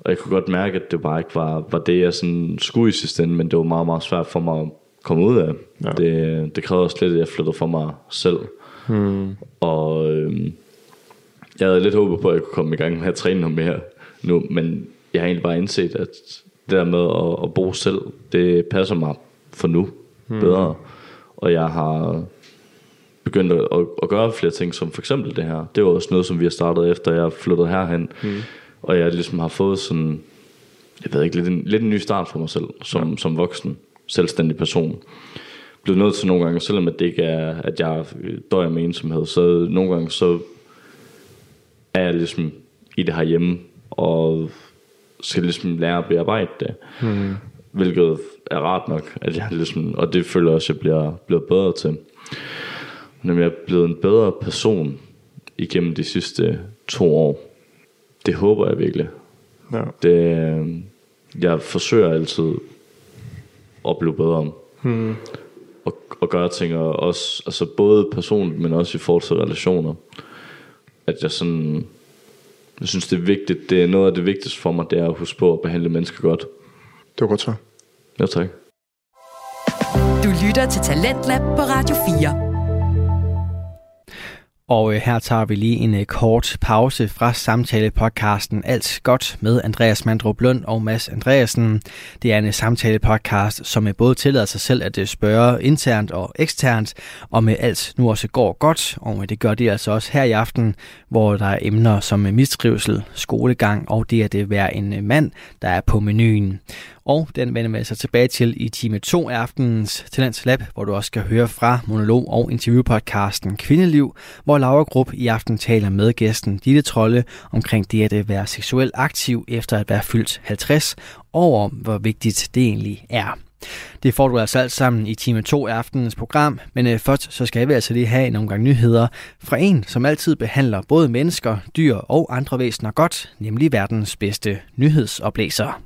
og jeg kunne godt mærke, at det bare ikke var, var det, jeg sådan skulle i sidste ende, men det var meget, meget svært for mig at komme ud af. Ja. Det, det krævede også lidt, at jeg flyttede for mig selv. Mm. Og øhm, jeg havde lidt håbet på, at jeg kunne komme i gang med at træne noget mere nu, men jeg har egentlig bare indset, at det der med at, at bo selv, det passer mig for nu mm. bedre. Og jeg har begyndt at, at, at gøre flere ting, som for eksempel det her. Det var også noget, som vi har startet efter, jeg flyttede herhen. Mm. Og jeg ligesom har fået sådan, jeg ved ikke, lidt en, lidt en ny start for mig selv, som, ja. som voksen, selvstændig person. Blevet nødt til nogle gange, selvom at det ikke er, at jeg døjer med ensomhed, så nogle gange så er jeg ligesom i det herhjemme, og skal ligesom lære at bearbejde det. Mm. Hvilket er rart nok, at jeg ligesom, og det føler også, at jeg bliver, bliver bedre til. Men jeg er blevet en bedre person igennem de sidste to år. Det håber jeg virkelig. ja. Det, øh, jeg forsøger altid at blive bedre. Hmm. Og, og gøre ting, og også, altså både personligt, men også i forhold til relationer. At jeg sådan, jeg synes det er vigtigt, det er noget af det vigtigste for mig, det er at huske på at behandle mennesker godt. Det var godt så. Ja, tak. Du lytter til Talentlab på Radio 4. Og øh, her tager vi lige en øh, kort pause fra samtale-podcasten Alt Godt med Andreas Mandrup Lund og Mads Andreasen. Det er en øh, samtale-podcast, som både tillader sig selv at spørge internt og eksternt, om øh, alt nu også går godt. Og det gør det altså også her i aften, hvor der er emner som mistrivsel, skolegang og det at det være en mand, der er på menuen. Og den vender vi altså tilbage til i time 2 af aftenens Talents Lab, hvor du også skal høre fra monolog- og interviewpodcasten Kvindeliv, hvor Laura Grupp i aften taler med gæsten Ditte Trolle omkring det at øh, være seksuelt aktiv efter at være fyldt 50, og om hvor vigtigt det egentlig er. Det får du altså alt sammen i time 2 af aftenens program, men øh, først så skal vi altså lige have en omgang nyheder fra en, som altid behandler både mennesker, dyr og andre væsener godt, nemlig verdens bedste nyhedsoplæser.